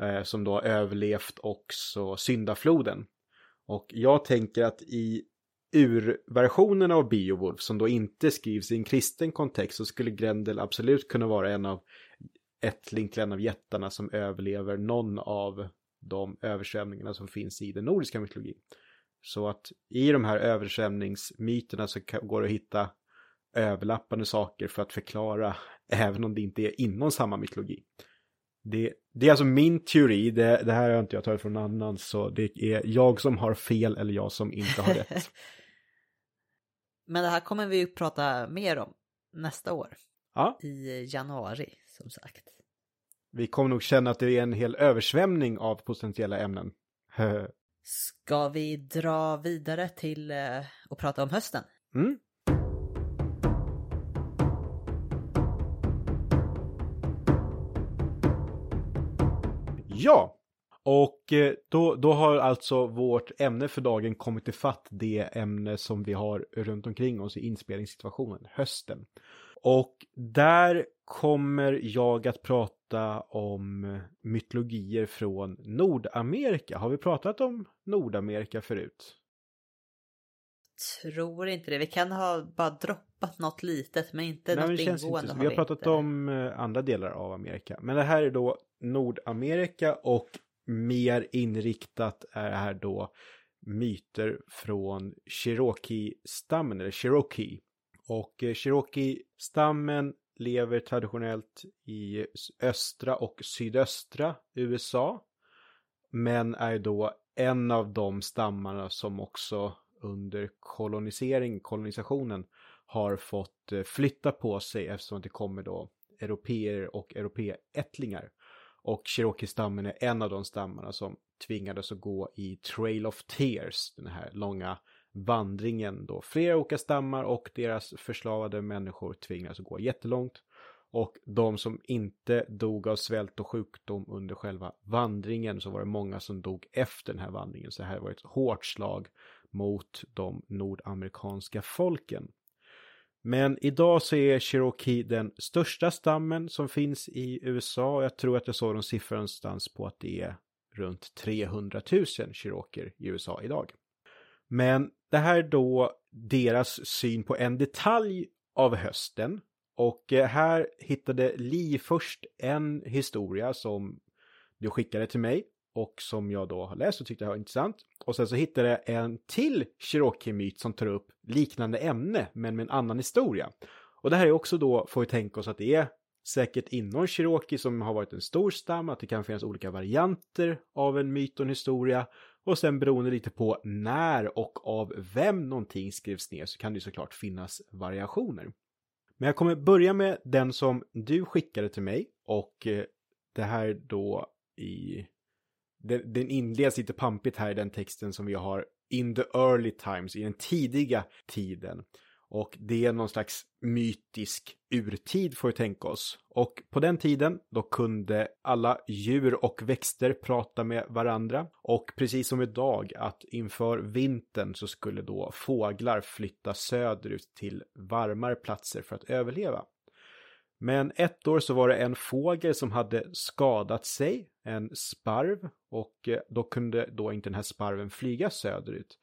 Eh, som då har överlevt också syndafloden. Och jag tänker att i urversionen av Beowulf som då inte skrivs i en kristen kontext så skulle Grendel absolut kunna vara en av ättling till en av jättarna som överlever någon av de översvämningarna som finns i den nordiska mytologin. Så att i de här översvämningsmyterna så går det att hitta överlappande saker för att förklara även om det inte är inom samma mytologi. Det, det är alltså min teori, det, det här har inte jag tagit från någon annan så det är jag som har fel eller jag som inte har rätt. Men det här kommer vi ju prata mer om nästa år. Ja. I januari, som sagt. Vi kommer nog känna att det är en hel översvämning av potentiella ämnen. Ska vi dra vidare till eh, och prata om hösten? Mm. Ja, och eh, då, då har alltså vårt ämne för dagen kommit ifatt det ämne som vi har runt omkring oss i inspelningssituationen, hösten. Och där kommer jag att prata om mytologier från Nordamerika. Har vi pratat om Nordamerika förut? Tror inte det. Vi kan ha bara droppat något litet men inte Nej, något ingående. inte Vi har pratat inte. om eh, andra delar av Amerika. Men det här är då Nordamerika och mer inriktat är här då myter från Cherokee-stammen, eller Cherokee. Och eh, Cherokee-stammen lever traditionellt i östra och sydöstra USA. Men är då en av de stammarna som också under kolonisering, kolonisationen har fått eh, flytta på sig eftersom det kommer då europeer och europeättlingar. Och Cherokee-stammen är en av de stammarna som tvingades att gå i Trail of Tears, den här långa vandringen då. Flera olika stammar och deras förslavade människor tvingades att gå jättelångt. Och de som inte dog av svält och sjukdom under själva vandringen så var det många som dog efter den här vandringen. Så det här var ett hårt slag mot de nordamerikanska folken. Men idag så är Cherokee den största stammen som finns i USA. Jag tror att jag såg någon siffra någonstans på att det är runt 300 000 Cherokeer i USA idag. Men det här är då deras syn på en detalj av hösten. Och eh, här hittade Li först en historia som du skickade till mig och som jag då har läst och tyckte var intressant. Och sen så hittade jag en till Cherokee-myt som tar upp liknande ämne men med en annan historia. Och det här är också då, får vi tänka oss att det är säkert inom Cherokee som har varit en stor stam, att det kan finnas olika varianter av en myt och en historia. Och sen beroende lite på när och av vem någonting skrivs ner så kan det såklart finnas variationer. Men jag kommer börja med den som du skickade till mig och eh, det här då i den, den inleds lite pampigt här i den texten som vi har in the early times, i den tidiga tiden. Och det är någon slags mytisk urtid får vi tänka oss. Och på den tiden då kunde alla djur och växter prata med varandra. Och precis som idag att inför vintern så skulle då fåglar flytta söderut till varmare platser för att överleva. Men ett år så var det en fågel som hade skadat sig, en sparv, och eh, då kunde då inte den här sparven flyga söderut.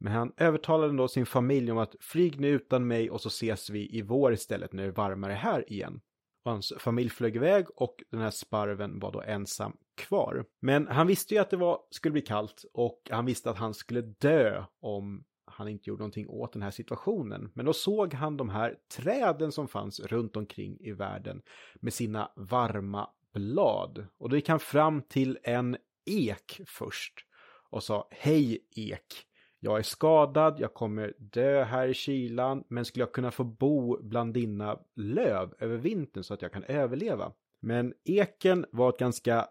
Men han övertalade då sin familj om att flyg nu utan mig och så ses vi i vår istället när det är varmare här igen. Och hans familj flög iväg och den här sparven var då ensam kvar. Men han visste ju att det var, skulle bli kallt och han visste att han skulle dö om han inte gjorde någonting åt den här situationen. Men då såg han de här träden som fanns runt omkring i världen med sina varma blad. Och då gick han fram till en ek först och sa Hej ek, jag är skadad, jag kommer dö här i kylan, men skulle jag kunna få bo bland dina löv över vintern så att jag kan överleva? Men eken var ett ganska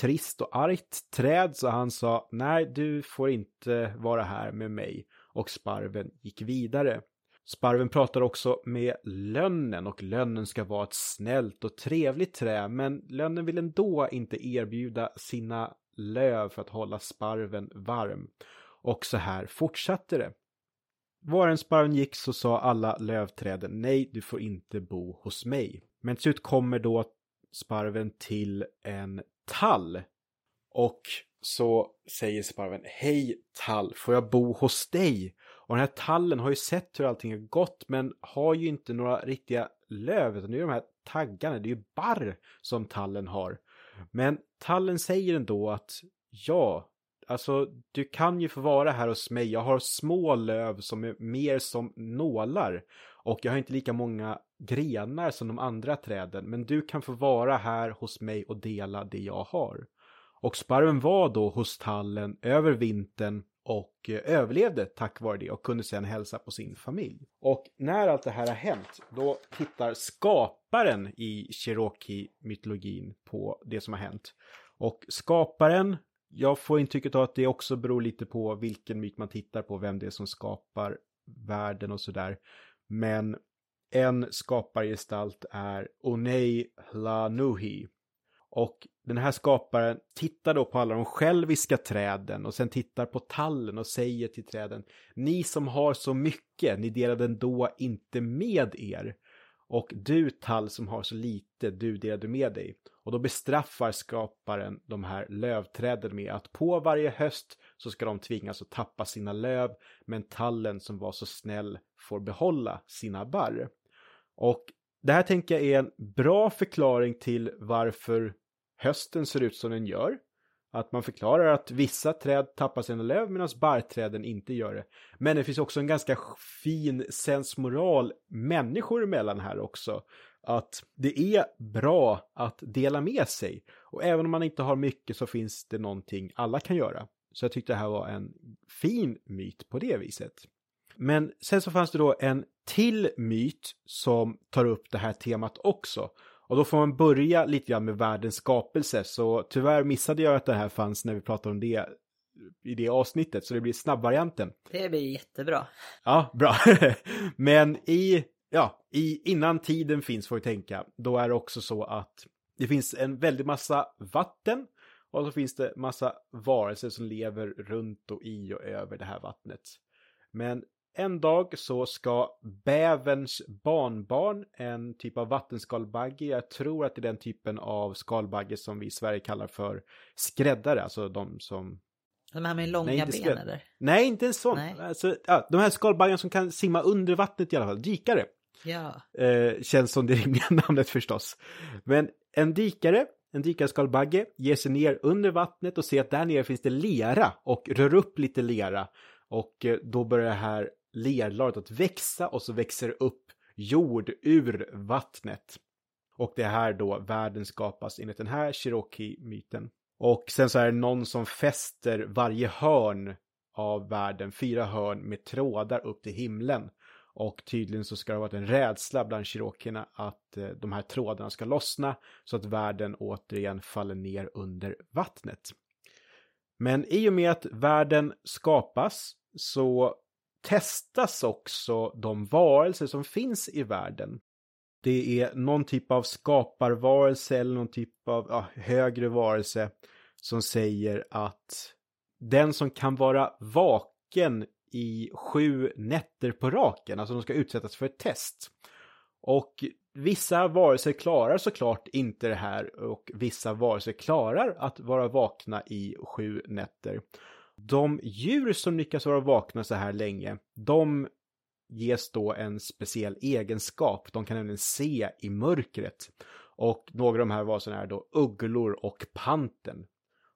trist och argt träd så han sa nej, du får inte vara här med mig och sparven gick vidare. Sparven pratar också med lönnen och lönnen ska vara ett snällt och trevligt trä men lönnen vill ändå inte erbjuda sina löv för att hålla sparven varm. Och så här fortsatte det. Var en sparven gick så sa alla lövträden nej, du får inte bo hos mig. Men till slut kommer då sparven till en tall. Och så säger sparven, hej tall, får jag bo hos dig? Och den här tallen har ju sett hur allting har gått men har ju inte några riktiga löv utan det är de här taggarna, det är ju barr som tallen har. Men tallen säger ändå att ja, alltså du kan ju få vara här hos mig. Jag har små löv som är mer som nålar och jag har inte lika många grenar som de andra träden. Men du kan få vara här hos mig och dela det jag har. Och sparven var då hos tallen över vintern och eh, överlevde tack vare det och kunde sedan hälsa på sin familj. Och när allt det här har hänt, då tittar skaparen i Cherokee-mytologin på det som har hänt. Och skaparen, jag får intrycket av att det också beror lite på vilken myt man tittar på, vem det är som skapar världen och sådär. Men en skapargestalt är Onei Hlanuhi och den här skaparen tittar då på alla de själviska träden och sen tittar på tallen och säger till träden Ni som har så mycket, ni delade ändå inte med er. Och du tall som har så lite, du delade med dig. Och då bestraffar skaparen de här lövträden med att på varje höst så ska de tvingas att tappa sina löv, men tallen som var så snäll får behålla sina barr. Och det här tänker jag är en bra förklaring till varför hösten ser ut som den gör. Att man förklarar att vissa träd tappar sina löv medan barrträden inte gör det. Men det finns också en ganska fin sensmoral människor emellan här också. Att det är bra att dela med sig. Och även om man inte har mycket så finns det någonting alla kan göra. Så jag tyckte det här var en fin myt på det viset. Men sen så fanns det då en till myt som tar upp det här temat också. Och då får man börja lite grann med världens skapelse. Så tyvärr missade jag att det här fanns när vi pratade om det i det avsnittet. Så det blir snabbvarianten. Det blir jättebra. Ja, bra. Men i, ja, i innan tiden finns får vi tänka. Då är det också så att det finns en väldig massa vatten. Och så finns det massa varelser som lever runt och i och över det här vattnet. Men en dag så ska bäverns barnbarn, en typ av vattenskalbagge, jag tror att det är den typen av skalbagge som vi i Sverige kallar för skräddare, alltså de som... De här med långa Nej, ben eller? Nej, inte en sån. Alltså, ja, de här skalbaggarna som kan simma under vattnet i alla fall, dykare. Ja. Eh, känns som det rimliga namnet förstås. Men en dykare, en dykarskalbagge, ger sig ner under vattnet och ser att där nere finns det lera och rör upp lite lera. Och eh, då börjar det här lerlaret att växa och så växer upp jord ur vattnet. Och det är här då världen skapas enligt den här Cherokee-myten. Och sen så är det någon som fäster varje hörn av världen, fyra hörn med trådar upp till himlen. Och tydligen så ska det ha varit en rädsla bland cherokierna att eh, de här trådarna ska lossna så att världen återigen faller ner under vattnet. Men i och med att världen skapas så testas också de varelser som finns i världen. Det är någon typ av skaparvarelse eller någon typ av ja, högre varelse som säger att den som kan vara vaken i sju nätter på raken, alltså de ska utsättas för ett test. Och vissa varelser klarar såklart inte det här och vissa varelser klarar att vara vakna i sju nätter. De djur som lyckas vara vakna så här länge, de ges då en speciell egenskap. De kan nämligen se i mörkret. Och några av de här varelserna är då ugglor och panten.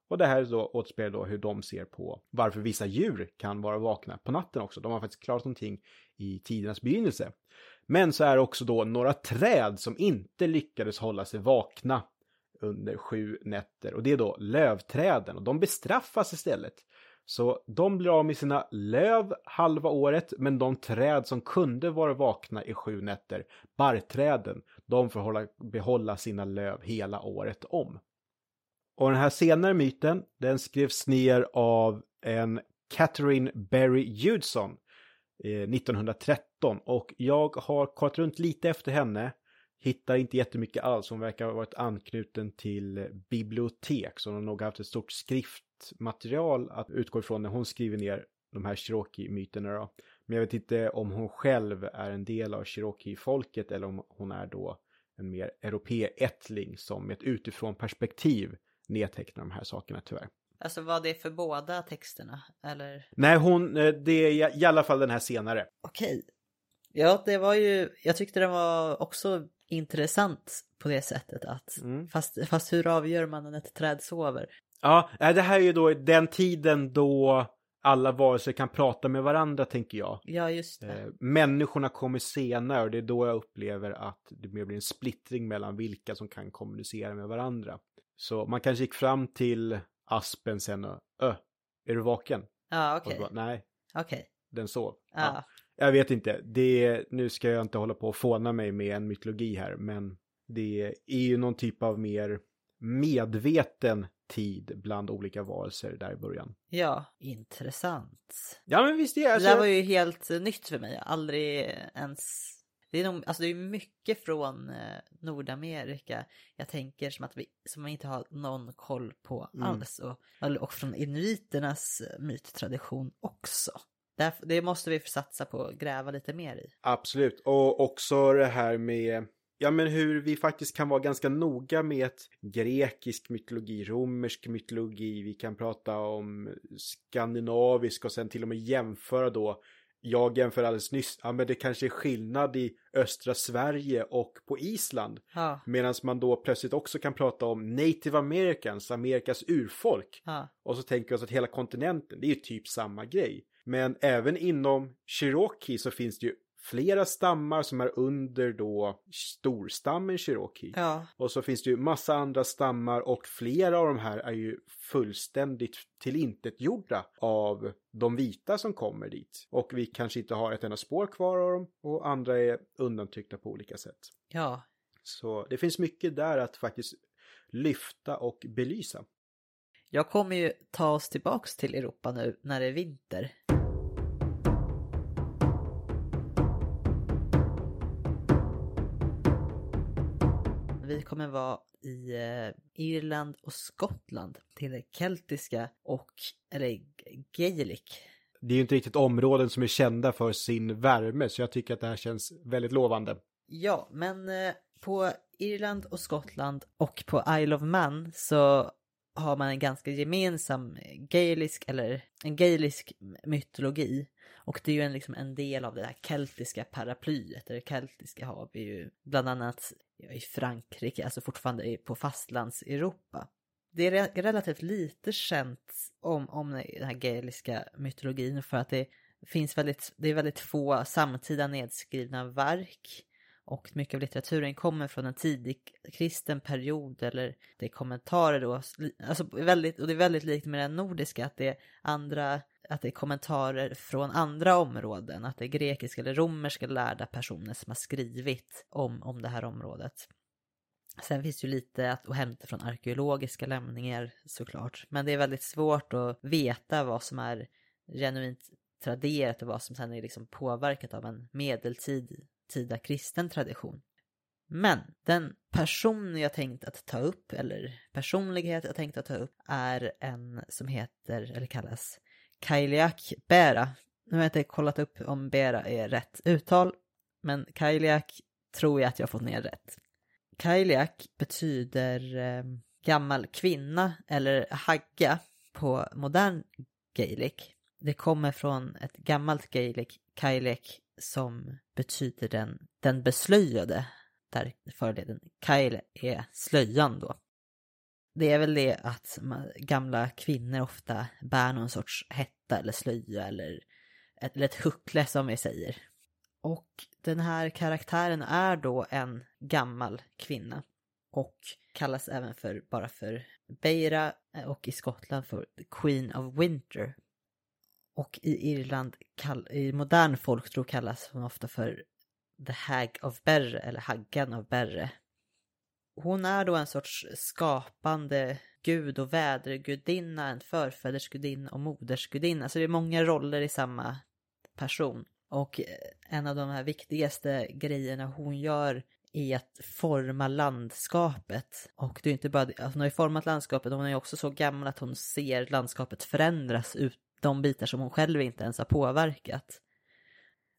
Och det här då återspeglar då hur de ser på varför vissa djur kan vara vakna på natten också. De har faktiskt klarat någonting i tidernas begynnelse. Men så är det också då några träd som inte lyckades hålla sig vakna under sju nätter. Och det är då lövträden och de bestraffas istället. Så de blir av med sina löv halva året, men de träd som kunde vara vakna i sju nätter, barrträden, de får hålla, behålla sina löv hela året om. Och den här senare myten, den skrevs ner av en Catherine Berry Judson 1913 eh, och jag har kollat runt lite efter henne. Hittar inte jättemycket alls. Hon verkar ha varit anknuten till bibliotek så hon har nog haft ett stort skrift skriftmaterial att utgå ifrån när hon skriver ner de här Cherokee-myterna då. Men jag vet inte om hon själv är en del av Cherokee-folket eller om hon är då en mer européättling som med ett utifrån perspektiv nedtecknar de här sakerna tyvärr. Alltså var det för båda texterna? Eller? Nej, hon, eh, det är i alla fall den här senare. Okej. Ja, det var ju, jag tyckte den var också intressant på det sättet att, mm. fast, fast hur avgör man när ett träd sover? Ja, det här är ju då den tiden då alla varelser kan prata med varandra tänker jag. Ja, just det. Eh, människorna kommer senare och det är då jag upplever att det blir en splittring mellan vilka som kan kommunicera med varandra. Så man kanske gick fram till aspen sen och Ö, är du vaken? Ja, okej. Okay. Nej. Okej. Okay. Den sov. Ja. ja. Jag vet inte, det, nu ska jag inte hålla på och fåna mig med en mytologi här, men det är ju någon typ av mer medveten tid bland olika varelser där i början. Ja, intressant. Ja, men visst är det. Alltså... Det där var ju helt nytt för mig. Aldrig ens det är, nog, alltså det är mycket från eh, Nordamerika jag tänker som att vi som man inte har någon koll på mm. alls. Och, och från inuiternas eh, myttradition också. Det måste vi satsa på att gräva lite mer i. Absolut, och också det här med ja, men hur vi faktiskt kan vara ganska noga med ett grekisk mytologi, romersk mytologi, vi kan prata om skandinavisk och sen till och med jämföra då jag jämför alldeles nyss, ja men det kanske är skillnad i östra Sverige och på Island. Ja. Medan man då plötsligt också kan prata om native americans, Amerikas urfolk. Ja. Och så tänker vi oss att hela kontinenten, det är ju typ samma grej. Men även inom Cherokee så finns det ju flera stammar som är under då storstammen Cherokee. Ja. Och så finns det ju massa andra stammar och flera av de här är ju fullständigt tillintetgjorda av de vita som kommer dit. Och vi kanske inte har ett enda spår kvar av dem och andra är undantryckta på olika sätt. Ja. Så det finns mycket där att faktiskt lyfta och belysa. Jag kommer ju ta oss tillbaks till Europa nu när det är vinter. Kommer vara i eh, Irland och Skottland till det keltiska och, eller gaelic. Det är ju inte riktigt områden som är kända för sin värme så jag tycker att det här känns väldigt lovande. Ja, men eh, på Irland och Skottland och på Isle of Man så har man en ganska gemensam gaelisk eller en gaelisk mytologi. Och det är ju en, liksom en del av det här keltiska paraplyet. Det keltiska har vi ju bland annat i Frankrike, alltså fortfarande på fastlands-Europa. Det är relativt lite känt om, om den här gaeliska mytologin för att det finns väldigt, det är väldigt få samtida nedskrivna verk och mycket av litteraturen kommer från en tidig kristen period eller det är kommentarer då, alltså väldigt, och det är väldigt likt med den nordiska att det är andra, att det är kommentarer från andra områden, att det är grekiska eller romerska lärda personer som har skrivit om, om det här området. Sen finns det ju lite att, att hämta från arkeologiska lämningar såklart, men det är väldigt svårt att veta vad som är genuint traderat och vad som sen är liksom påverkat av en medeltid medeltida kristen tradition. Men den person jag tänkt att ta upp, eller personlighet jag tänkt att ta upp, är en som heter, eller kallas, Kailiak Bera. Nu har jag inte kollat upp om Bera är rätt uttal, men Kailiak tror jag att jag fått ner rätt. Kailiak betyder eh, gammal kvinna eller hagga på modern gaelic. Det kommer från ett gammalt gaelic, Kailiak, som betyder den, den beslöjade, där förleden Kyle är slöjan då. det är väl det att gamla kvinnor ofta bär någon sorts hetta eller slöja eller ett, eller ett huckle som vi säger. Och den här karaktären är då en gammal kvinna och kallas även för bara för Beira och i Skottland för Queen of Winter. Och i Irland, i modern folktro kallas hon ofta för The Hag of Berre eller Haggan av Berre. Hon är då en sorts skapande gud och vädergudinna, en förfädersgudinna och modersgudinna. Så det är många roller i samma person. Och eh, en av de här viktigaste grejerna hon gör är att forma landskapet. Och det är inte bara alltså hon har ju format landskapet, hon är ju också så gammal att hon ser landskapet förändras ut de bitar som hon själv inte ens har påverkat.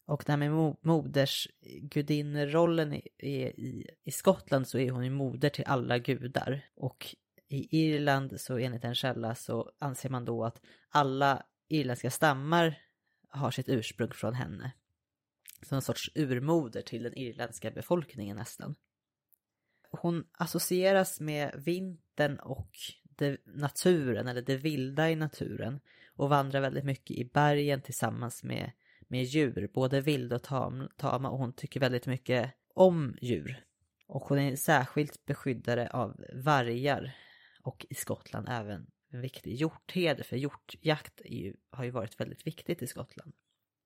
Och det här med modersgudinnerollen i, i, i Skottland så är hon ju moder till alla gudar. Och i Irland så enligt en källa så anser man då att alla irländska stammar har sitt ursprung från henne. Som en sorts urmoder till den irländska befolkningen nästan. Hon associeras med vintern och det, naturen, eller det vilda i naturen. Och vandrar väldigt mycket i bergen tillsammans med, med djur, både vilda och tam, tama. Och hon tycker väldigt mycket om djur. Och hon är särskilt beskyddare av vargar. Och i Skottland även en viktig hjortherde för hjortjakt ju, har ju varit väldigt viktigt i Skottland.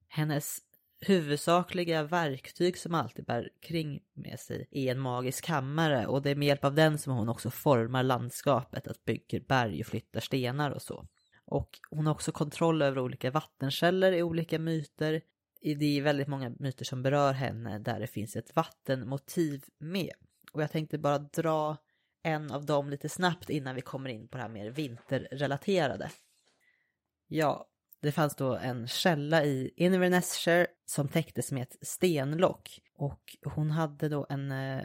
Hennes huvudsakliga verktyg som alltid bär kring med sig är en magisk kammare och det är med hjälp av den som hon också formar landskapet, att bygger berg och flyttar stenar och så. Och hon har också kontroll över olika vattenkällor i olika myter. Det är väldigt många myter som berör henne där det finns ett vattenmotiv med. Och jag tänkte bara dra en av dem lite snabbt innan vi kommer in på det här mer vinterrelaterade. Ja, det fanns då en källa i Invernessshire som täcktes med ett stenlock. Och hon hade då en... Eh,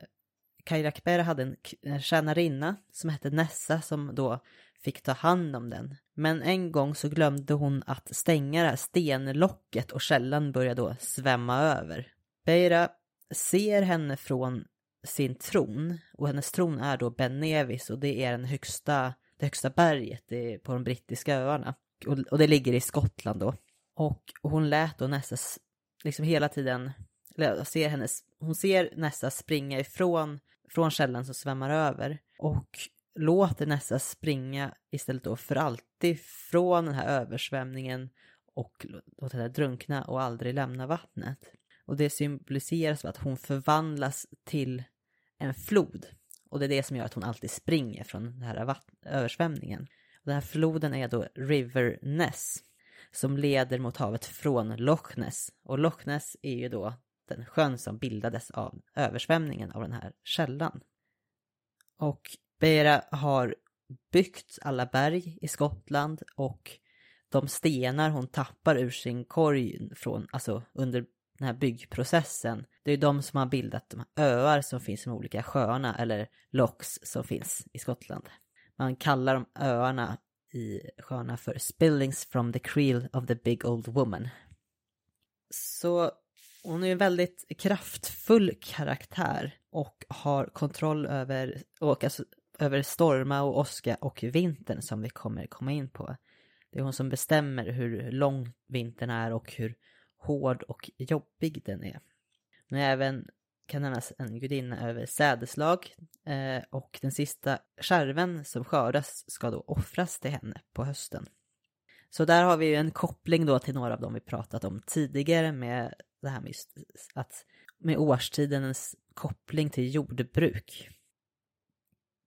hade en tjänarinna som hette Nessa som då fick ta hand om den. Men en gång så glömde hon att stänga det här stenlocket och källan började då svämma över. Beira ser henne från sin tron och hennes tron är då Ben Nevis och det är den högsta, det högsta berget på de brittiska öarna och, och det ligger i Skottland då. Och hon lät då Nessa liksom hela tiden, ser hennes, hon ser Nessa springa ifrån från källan som svämmar över och låter Nessa springa istället då för alltid från den här översvämningen och låter henne drunkna och aldrig lämna vattnet. Och det symboliseras av att hon förvandlas till en flod. Och det är det som gör att hon alltid springer från den här översvämningen. Den här floden är då River Ness som leder mot havet från Loch Ness. Och Loch Ness är ju då den sjön som bildades av översvämningen av den här källan. Och Beira har byggt alla berg i Skottland och de stenar hon tappar ur sin korg från, alltså under den här byggprocessen, det är de som har bildat de öar som finns i de olika sjöarna eller locks som finns i Skottland. Man kallar de öarna i sjöarna för Spillings from the Creel of the Big Old Woman. Så hon är en väldigt kraftfull karaktär och har kontroll över, och alltså, över storma och åska och vintern som vi kommer komma in på. Det är hon som bestämmer hur lång vintern är och hur hård och jobbig den är. Hon är även kan nämnas en gudinna över sädeslag eh, och den sista skärven som skördas ska då offras till henne på hösten. Så där har vi ju en koppling då till några av dem vi pratat om tidigare med det här med, att, med årstidens koppling till jordbruk.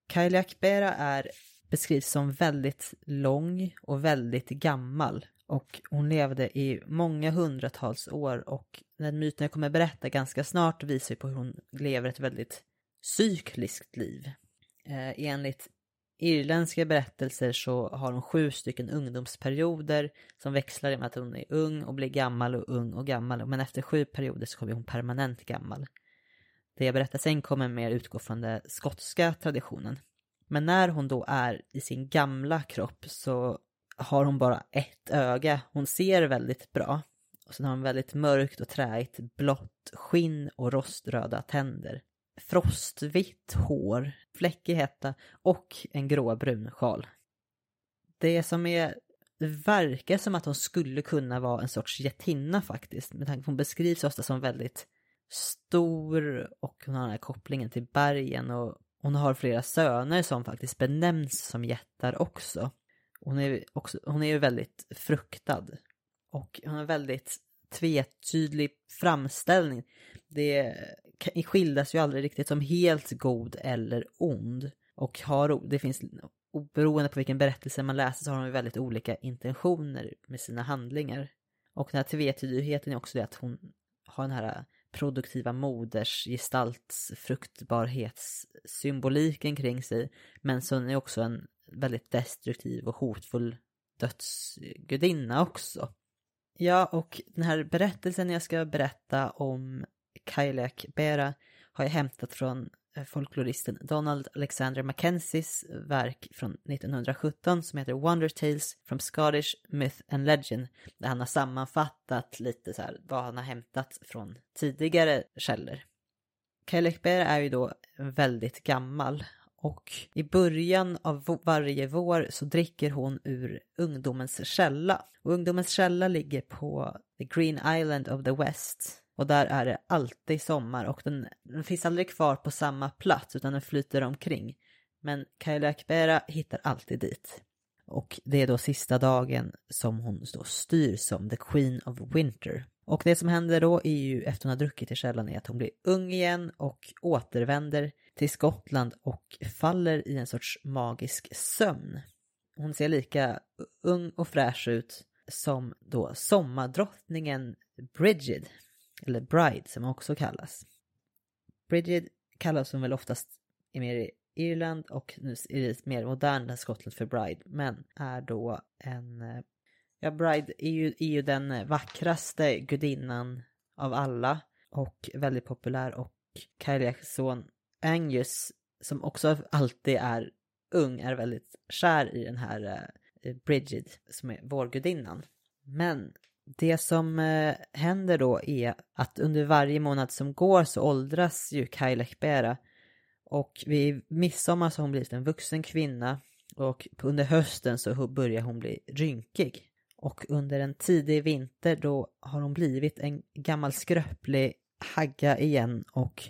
Kailiakbera är beskrivs som väldigt lång och väldigt gammal och hon levde i många hundratals år och den myten jag kommer berätta ganska snart visar på hur hon lever ett väldigt cykliskt liv. Eh, enligt irländska berättelser så har hon sju stycken ungdomsperioder som växlar i med att hon är ung och blir gammal och ung och gammal. Men efter sju perioder så kommer hon permanent gammal. Det jag berättar sen kommer mer utgå från den skotska traditionen. Men när hon då är i sin gamla kropp så har hon bara ett öga. Hon ser väldigt bra. Och sen har hon väldigt mörkt och träigt blått skinn och roströda tänder. frostvitt hår, fläckig hetta och en gråbrun sjal. Det som är, det verkar som att hon skulle kunna vara en sorts jättinna faktiskt, med tanke på att hon beskrivs ofta som väldigt stor och hon har den här kopplingen till bergen och hon har flera söner som faktiskt benämns som jättar också. Hon är, också, hon är ju väldigt fruktad och hon har väldigt tvetydlig framställning. Det skildras ju aldrig riktigt som helt god eller ond. Och har, det finns, oberoende på vilken berättelse man läser så har de väldigt olika intentioner med sina handlingar. Och den här tvetydigheten är också det att hon har den här produktiva modersgestalts fruktbarhetssymboliken kring sig. Men Sun är också en väldigt destruktiv och hotfull dödsgudinna också. Ja, och den här berättelsen jag ska berätta om Kailak Bera har jag hämtat från Eh, folkloristen Donald Alexander Mackenzies verk från 1917 som heter Wonder Tales from Scottish Myth and Legend där han har sammanfattat lite så här vad han har hämtat från tidigare källor. Kailak är ju då väldigt gammal och i början av varje vår så dricker hon ur ungdomens källa. Och ungdomens källa ligger på the Green Island of the West. Och där är det alltid sommar och den, den finns aldrig kvar på samma plats utan den flyter omkring. Men Kailakbera hittar alltid dit. Och det är då sista dagen som hon då styr som the Queen of Winter. Och det som händer då är ju efter hon har druckit i källan är att hon blir ung igen och återvänder till Skottland och faller i en sorts magisk sömn. Hon ser lika ung och fräsch ut som då sommardrottningen Bridget eller Bride som hon också kallas. Brigid kallas hon väl oftast i mer i Irland och nu är det mer modernt Skottland för Bride, men är då en eh, Ja, Bride är ju, är ju den eh, vackraste gudinnan av alla och väldigt populär och Kyliaks son Angus som också alltid är ung är väldigt kär i den här uh, Bridget som är vårgudinnan. Men det som eh, händer då är att under varje månad som går så åldras ju Kailek Bera och vid midsommar så har hon blivit en vuxen kvinna och under hösten så börjar hon bli rynkig. Och under en tidig vinter då har hon blivit en gammal skröplig hagga igen och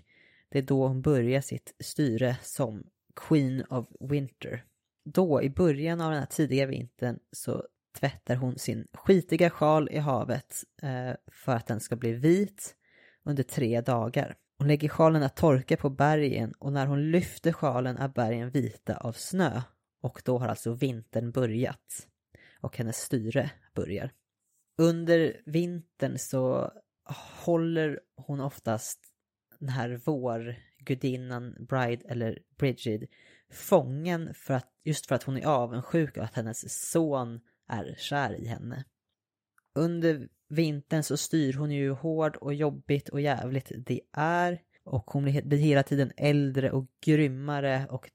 det är då hon börjar sitt styre som Queen of Winter. Då i början av den här tidiga vintern så tvättar hon sin skitiga sjal i havet eh, för att den ska bli vit under tre dagar. Hon lägger sjalen att torka på bergen och när hon lyfter sjalen är bergen vita av snö. Och då har alltså vintern börjat och hennes styre börjar. Under vintern så håller hon oftast den här vårgudinnan Bride eller Brigid fången för att, just för att hon är avundsjuk och att hennes son är kär i henne. Under vintern så styr hon ju hård och jobbigt och jävligt det är och hon blir hela tiden äldre och grymmare och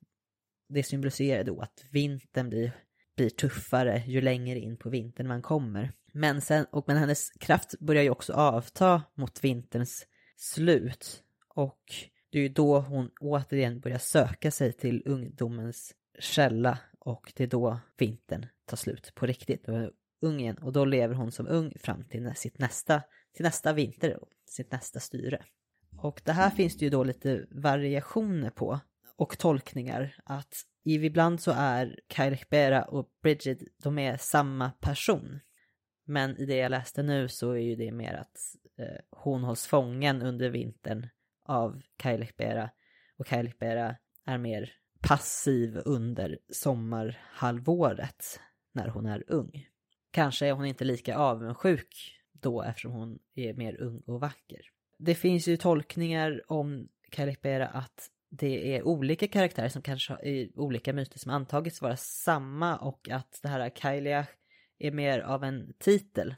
det symboliserar då att vintern blir blir tuffare ju längre in på vintern man kommer. Men, sen, och, men hennes kraft börjar ju också avta mot vinterns slut. Och det är ju då hon återigen börjar söka sig till ungdomens källa och det är då vintern ta slut på riktigt. Då är ung igen och då lever hon som ung fram till sitt nästa, till nästa vinter, sitt nästa styre. Och det här finns det ju då lite variationer på och tolkningar att ibland så är Kyle Bera och Bridget, de är samma person. Men i det jag läste nu så är ju det mer att eh, hon hålls fången under vintern av Kyle Bera och Kyle Bera är mer passiv under sommarhalvåret när hon är ung. Kanske är hon inte lika avundsjuk då eftersom hon är mer ung och vacker. Det finns ju tolkningar om Calipera att det är olika karaktärer som kanske i olika myter som antagits vara samma och att det här Kylia är mer av en titel.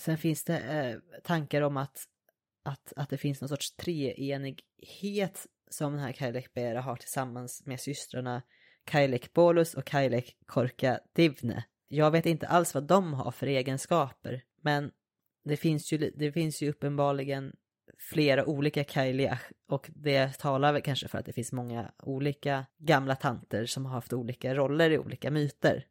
Sen finns det eh, tankar om att, att, att det finns någon sorts treenighet som den här Kailek Bera har tillsammans med systrarna Kailek Bolus och Kailek Korka Divne. Jag vet inte alls vad de har för egenskaper, men det finns ju, det finns ju uppenbarligen flera olika Kailiach och det talar väl kanske för att det finns många olika gamla tanter som har haft olika roller i olika myter.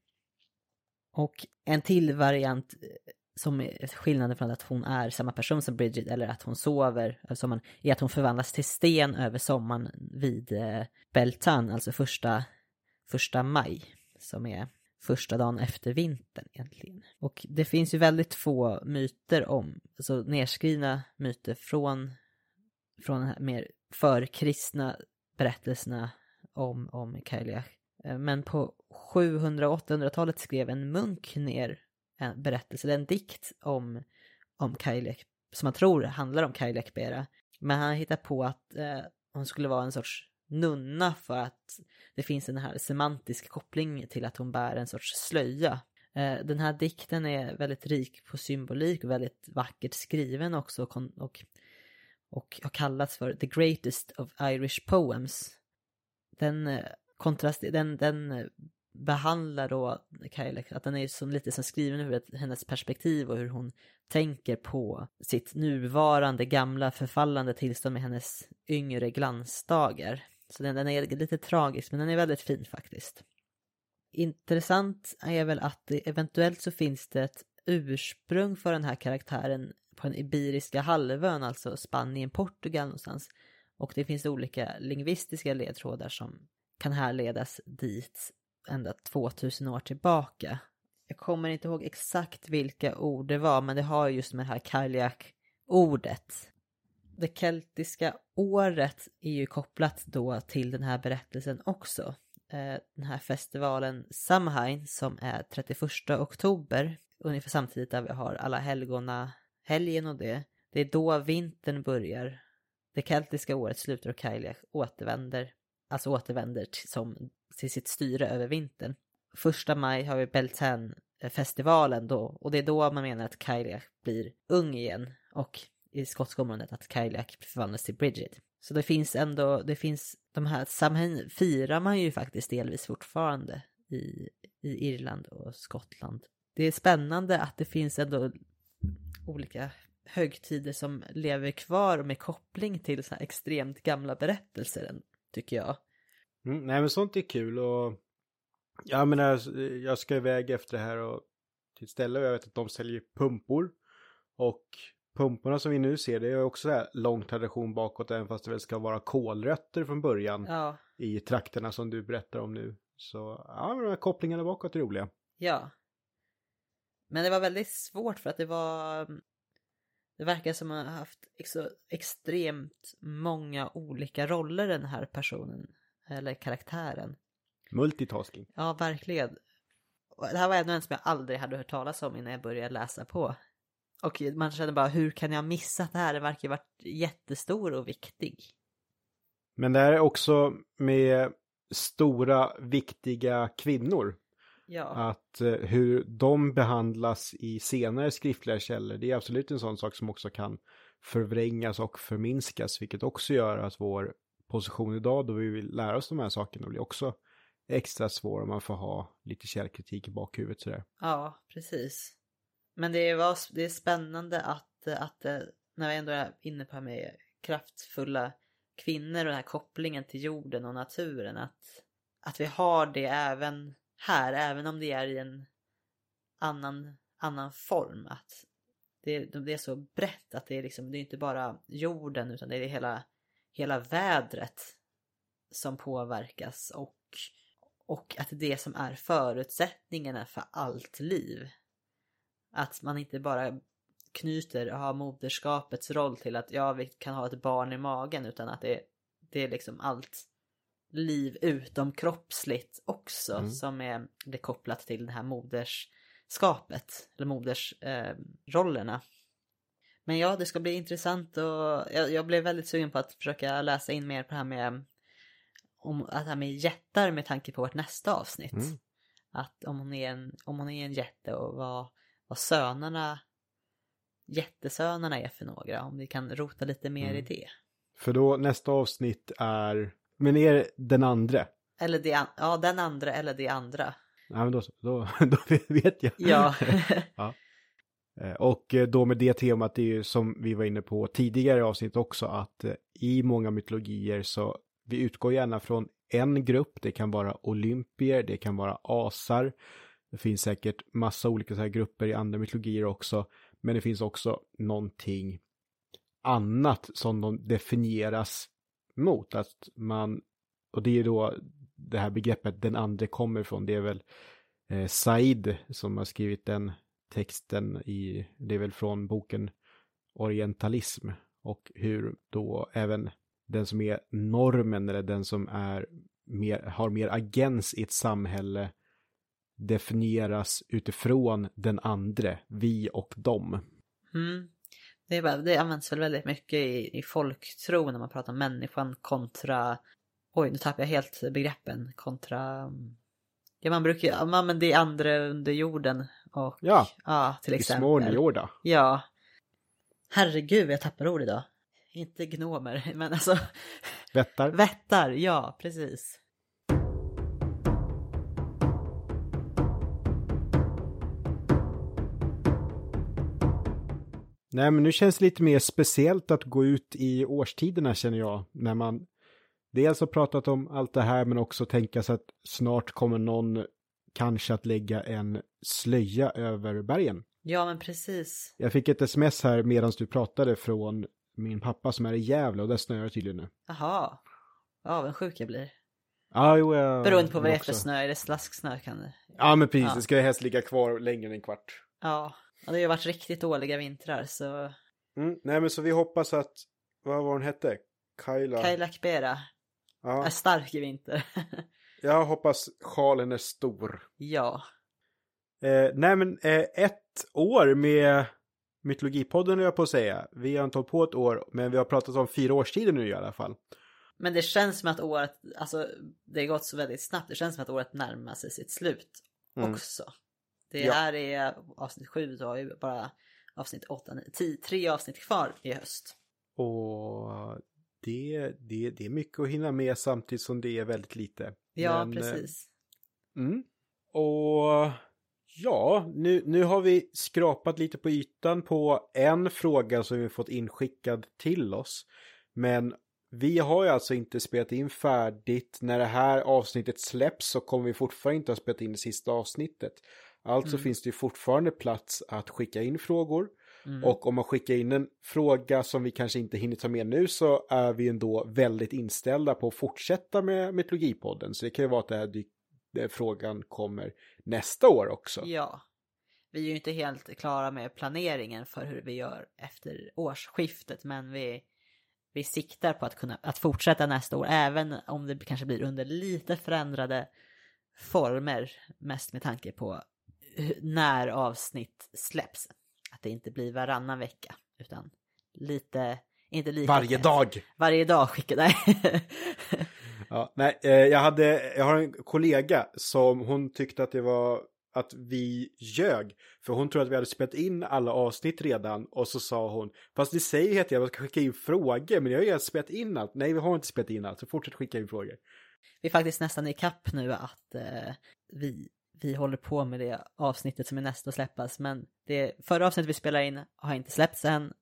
Och en till variant eh, som är skillnaden från att hon är samma person som Bridget eller att hon sover som man, är att hon förvandlas till sten över sommaren vid eh, Beltan, alltså första, första maj, som är första dagen efter vintern egentligen. Och det finns ju väldigt få myter om, alltså nedskrivna myter från, från de här mer förkristna berättelserna om, om Kailiach. Eh, men på 700-800-talet skrev en munk ner en berättelse, en dikt om, om Kailiach, som man tror handlar om Kailiach Bera. Men han hittar på att eh, hon skulle vara en sorts nunna för att det finns en här semantisk koppling till att hon bär en sorts slöja. Eh, den här dikten är väldigt rik på symbolik och väldigt vackert skriven också och, och, och har kallats för the greatest of Irish poems. Den eh, kontrast, den, den eh, behandlar då Kailek, att den är som lite som skriven ur hennes perspektiv och hur hon tänker på sitt nuvarande gamla förfallande tillstånd med hennes yngre glansdagar. Så den, den är lite tragisk men den är väldigt fin faktiskt. Intressant är väl att det, eventuellt så finns det ett ursprung för den här karaktären på den Iberiska halvön, alltså Spanien, Portugal någonstans. Och det finns olika lingvistiska ledtrådar som kan härledas dit ända 2000 år tillbaka. Jag kommer inte ihåg exakt vilka ord det var, men det har just med det här Kaljak-ordet. Det keltiska året är ju kopplat då till den här berättelsen också. Eh, den här festivalen Samhain som är 31 oktober, ungefär samtidigt där vi har alla helgona helgen och det. Det är då vintern börjar. Det keltiska året slutar och Kailiach återvänder, alltså återvänder som till sitt styre över vintern. Första maj har vi Beltane-festivalen då och det är då man menar att Kailiach blir ung igen och i skotska området att Kyliak förvandlas till Bridget. Så det finns ändå, det finns de här, Samhain firar man ju faktiskt delvis fortfarande i, i Irland och Skottland. Det är spännande att det finns ändå olika högtider som lever kvar med koppling till så här extremt gamla berättelser, tycker jag. Mm, nej men sånt är kul och jag menar jag ska iväg efter det här och till ett ställe och jag vet att de säljer pumpor. Och pumporna som vi nu ser det är också här lång tradition bakåt även fast det väl ska vara kolrötter från början. Ja. I trakterna som du berättar om nu. Så ja, de här kopplingarna bakåt är roliga. Ja. Men det var väldigt svårt för att det var det verkar som att han haft så extremt många olika roller den här personen eller karaktären. Multitasking. Ja, verkligen. Det här var ännu en som jag aldrig hade hört talas om innan jag började läsa på. Och man känner bara, hur kan jag missa det här? Det verkar ju varit jättestor och viktig. Men det här är också med stora, viktiga kvinnor. Ja. Att eh, hur de behandlas i senare skriftliga källor, det är absolut en sån sak som också kan förvrängas och förminskas, vilket också gör att vår position idag då vi vill lära oss de här sakerna blir också extra svår om man får ha lite källkritik i bakhuvudet sådär. Ja, precis. Men det, var, det är spännande att, att eh, när vi ändå är inne på det här med kraftfulla kvinnor och den här kopplingen till jorden och naturen att, att vi har det även här, även om det är i en annan, annan form. Att det, det är så brett att det är liksom, det är inte bara jorden utan det är hela hela vädret som påverkas och, och att det som är förutsättningarna för allt liv. Att man inte bara knyter har moderskapets roll till att ja, vi kan ha ett barn i magen utan att det, det är liksom allt liv utom kroppsligt också mm. som är det kopplat till det här moderskapet eller modersrollerna. Eh, men ja, det ska bli intressant och jag, jag blev väldigt sugen på att försöka läsa in mer på det här med om det här med jättar med tanke på vårt nästa avsnitt. Mm. Att om hon, är en, om hon är en jätte och vad, vad sönerna, jättesönerna är för några. Om vi kan rota lite mer mm. i det. För då nästa avsnitt är, men är den andra? Eller det, ja den andra eller det andra. Ja men då, då, då vet jag. Ja. ja. Eh, och eh, då med det temat, det är ju som vi var inne på tidigare avsnitt också, att eh, i många mytologier så vi utgår gärna från en grupp, det kan vara olympier, det kan vara asar, det finns säkert massa olika så här grupper i andra mytologier också, men det finns också någonting annat som de definieras mot, att man, och det är då det här begreppet den andra kommer ifrån, det är väl eh, Said som har skrivit den texten i, det är väl från boken Orientalism. Och hur då även den som är normen eller den som är mer, har mer agens i ett samhälle definieras utifrån den andra, vi och dem. Mm. Det, bara, det används väl väldigt mycket i, i folktro när man pratar om människan kontra, oj nu tappar jag helt begreppen, kontra, ja man brukar, ja men det är andra under jorden och, Ja, ja till exempel. underjorda. Ja. Herregud, jag tappar ord idag. Inte gnomer, men alltså Vättar. vättar, ja precis. Nej, men nu känns det lite mer speciellt att gå ut i årstiderna känner jag. När man dels har pratat om allt det här men också tänka sig att snart kommer någon kanske att lägga en slöja över bergen. Ja men precis. Jag fick ett sms här medan du pratade från min pappa som är i Gävle och där snöar det tydligen nu. Jaha. Avundsjuk jag blir. Ja, jo, jag... Beroende på vad det är för snö, är det slasksnö kan det? Ja, men precis. Ja. Det ska helst ligga kvar längre än en kvart. Ja. Ja, det har ju varit riktigt dåliga vintrar så Mm. Nej, men så vi hoppas att, vad var hon hette? Kaila. Kailak Bera Ja. är stark i vinter. Jag hoppas sjalen är stor. ja. Eh, nej men eh, ett år med Mytologipodden är jag på att säga. Vi har inte hållit på ett år, men vi har pratat om fyra årstider nu i alla fall. Men det känns som att året, alltså det har gått så väldigt snabbt. Det känns som att året närmar sig sitt slut Mm. också. Det Ja. här är avsnitt sju, du har ju bara avsnitt åtta, nio, tio, tre avsnitt kvar i höst. Och det, det, det är mycket att hinna med samtidigt som det är väldigt lite. Ja, Men, eh, precis. Mm. Och ja, nu, nu har vi skrapat lite på ytan på en fråga som vi fått inskickad till oss. Men vi har ju alltså inte spelat in färdigt. När det här avsnittet släpps så kommer vi fortfarande inte ha spelat in det sista avsnittet. Alltså Mm. finns det ju fortfarande plats att skicka in frågor. Mm. Och om man skickar in en fråga som vi kanske inte hinner ta med nu så är vi ändå väldigt inställda på att fortsätta med Mytologipodden. Så det kan ju vara att det här den frågan kommer nästa år också. Ja. Vi är ju inte helt klara med planeringen för hur vi gör efter årsskiftet, men vi, vi siktar på att kunna att fortsätta nästa år, även om det kanske blir under lite förändrade former, mest med tanke på när avsnitt släpps. Att det inte blir varannan vecka, utan lite, inte lika Varje tätt. dag! Varje dag skickar, nej. Ja, nej, eh, jag, hade, jag har en kollega som hon tyckte att det var att vi ljög. För hon trodde att vi hade spelat in alla avsnitt redan och så sa hon Fast ni säger ju att jag ska skicka in frågor men jag har ju spelat in allt. Nej vi har inte spelat in allt så fortsätt skicka in frågor. Vi är faktiskt nästan i kapp nu att eh, vi, vi håller på med det avsnittet som är nästa att släppas. Men det förra avsnittet vi spelar in har inte släppts än.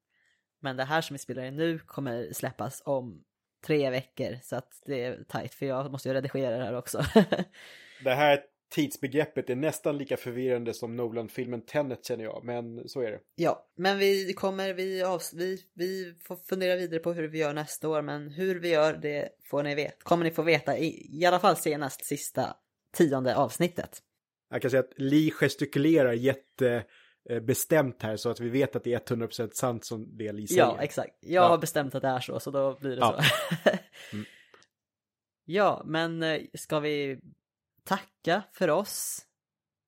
Men det här som vi spelar in nu kommer släppas om tre veckor. Så att det är tajt för jag måste ju redigera det här också. Det här tidsbegreppet är nästan lika förvirrande som Nolan-filmen Tenet känner jag, men så är det. ja, men vi kommer, vi, avs- vi, vi får fundera vidare på hur vi gör nästa år. Men hur vi gör det får ni veta. Kommer ni få veta i, i alla fall senast sista tionde avsnittet. Jag kan säga att Li gestikulerar jättebestämt här så att vi vet att det är 100% sant som det Li säger. Ja, exakt. Jag Ja. har bestämt att det är så, så då blir det Ja. så. Mm. ja, men eh, ska vi tacka för oss?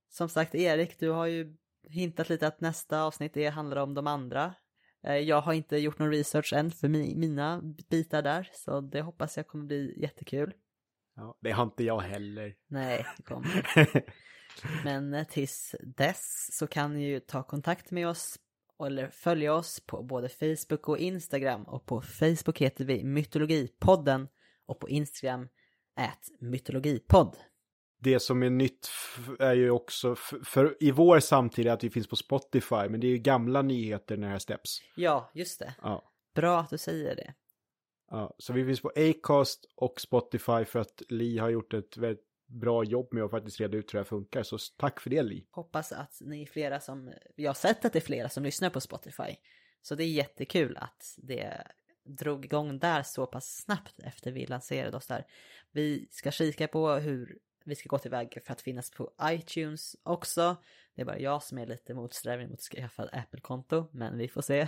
Som sagt, Erik, du har ju hintat lite att nästa avsnitt det handlar om de andra. Eh, Jag har inte gjort någon research än för mi- mina bitar där, så det hoppas jag kommer bli jättekul. Ja, det har inte jag heller. Nej, det kommer. Men tills dess så kan ni ju ta kontakt med oss eller följa oss på både Facebook och Instagram och på Facebook heter vi Mytologipodden och på Instagram ät mytologipodd. det som är nytt är ju också, för, för, i vår samtid att vi finns på Spotify, men det är ju gamla nyheter när det här släpps. Ja, just det. Ja. Bra att du säger det. Ja, så vi finns på Acast och Spotify för att Li har gjort ett väldigt bra jobb med att faktiskt reda ut hur det här funkar. Så tack för det Li. Hoppas att ni är flera som, jag har sett att det är flera som lyssnar på Spotify. Så det är jättekul att det drog igång där så pass snabbt efter vi lanserade oss där. Vi ska kika på hur vi ska gå tillväga för att finnas på iTunes också. Det är bara jag som är lite motsträvig mot att skaffa ett Apple-konto, men vi får se.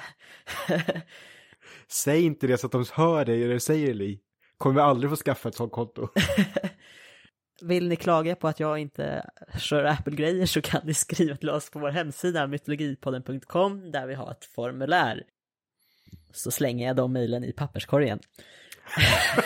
Säg inte det så att de hör dig du säger Li. Kommer vi aldrig få skaffa ett sånt konto. Vill ni klaga på att jag inte kör Apple-grejer så kan ni skriva till oss på vår hemsida mytologipodden.com där vi har ett formulär. Så slänger jag de mejlen i papperskorgen.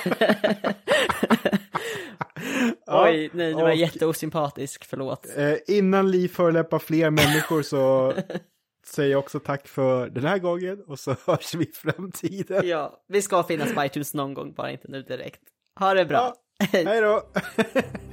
Oj, nej, det var och, jätteosympatisk, förlåt. Eh, innan Li förolämpar fler människor så säger jag också tack för den här gången och så hörs vi i framtiden. Ja, vi ska finnas på iTunes någon gång, bara inte nu direkt. Ha det bra. Ja, hej då.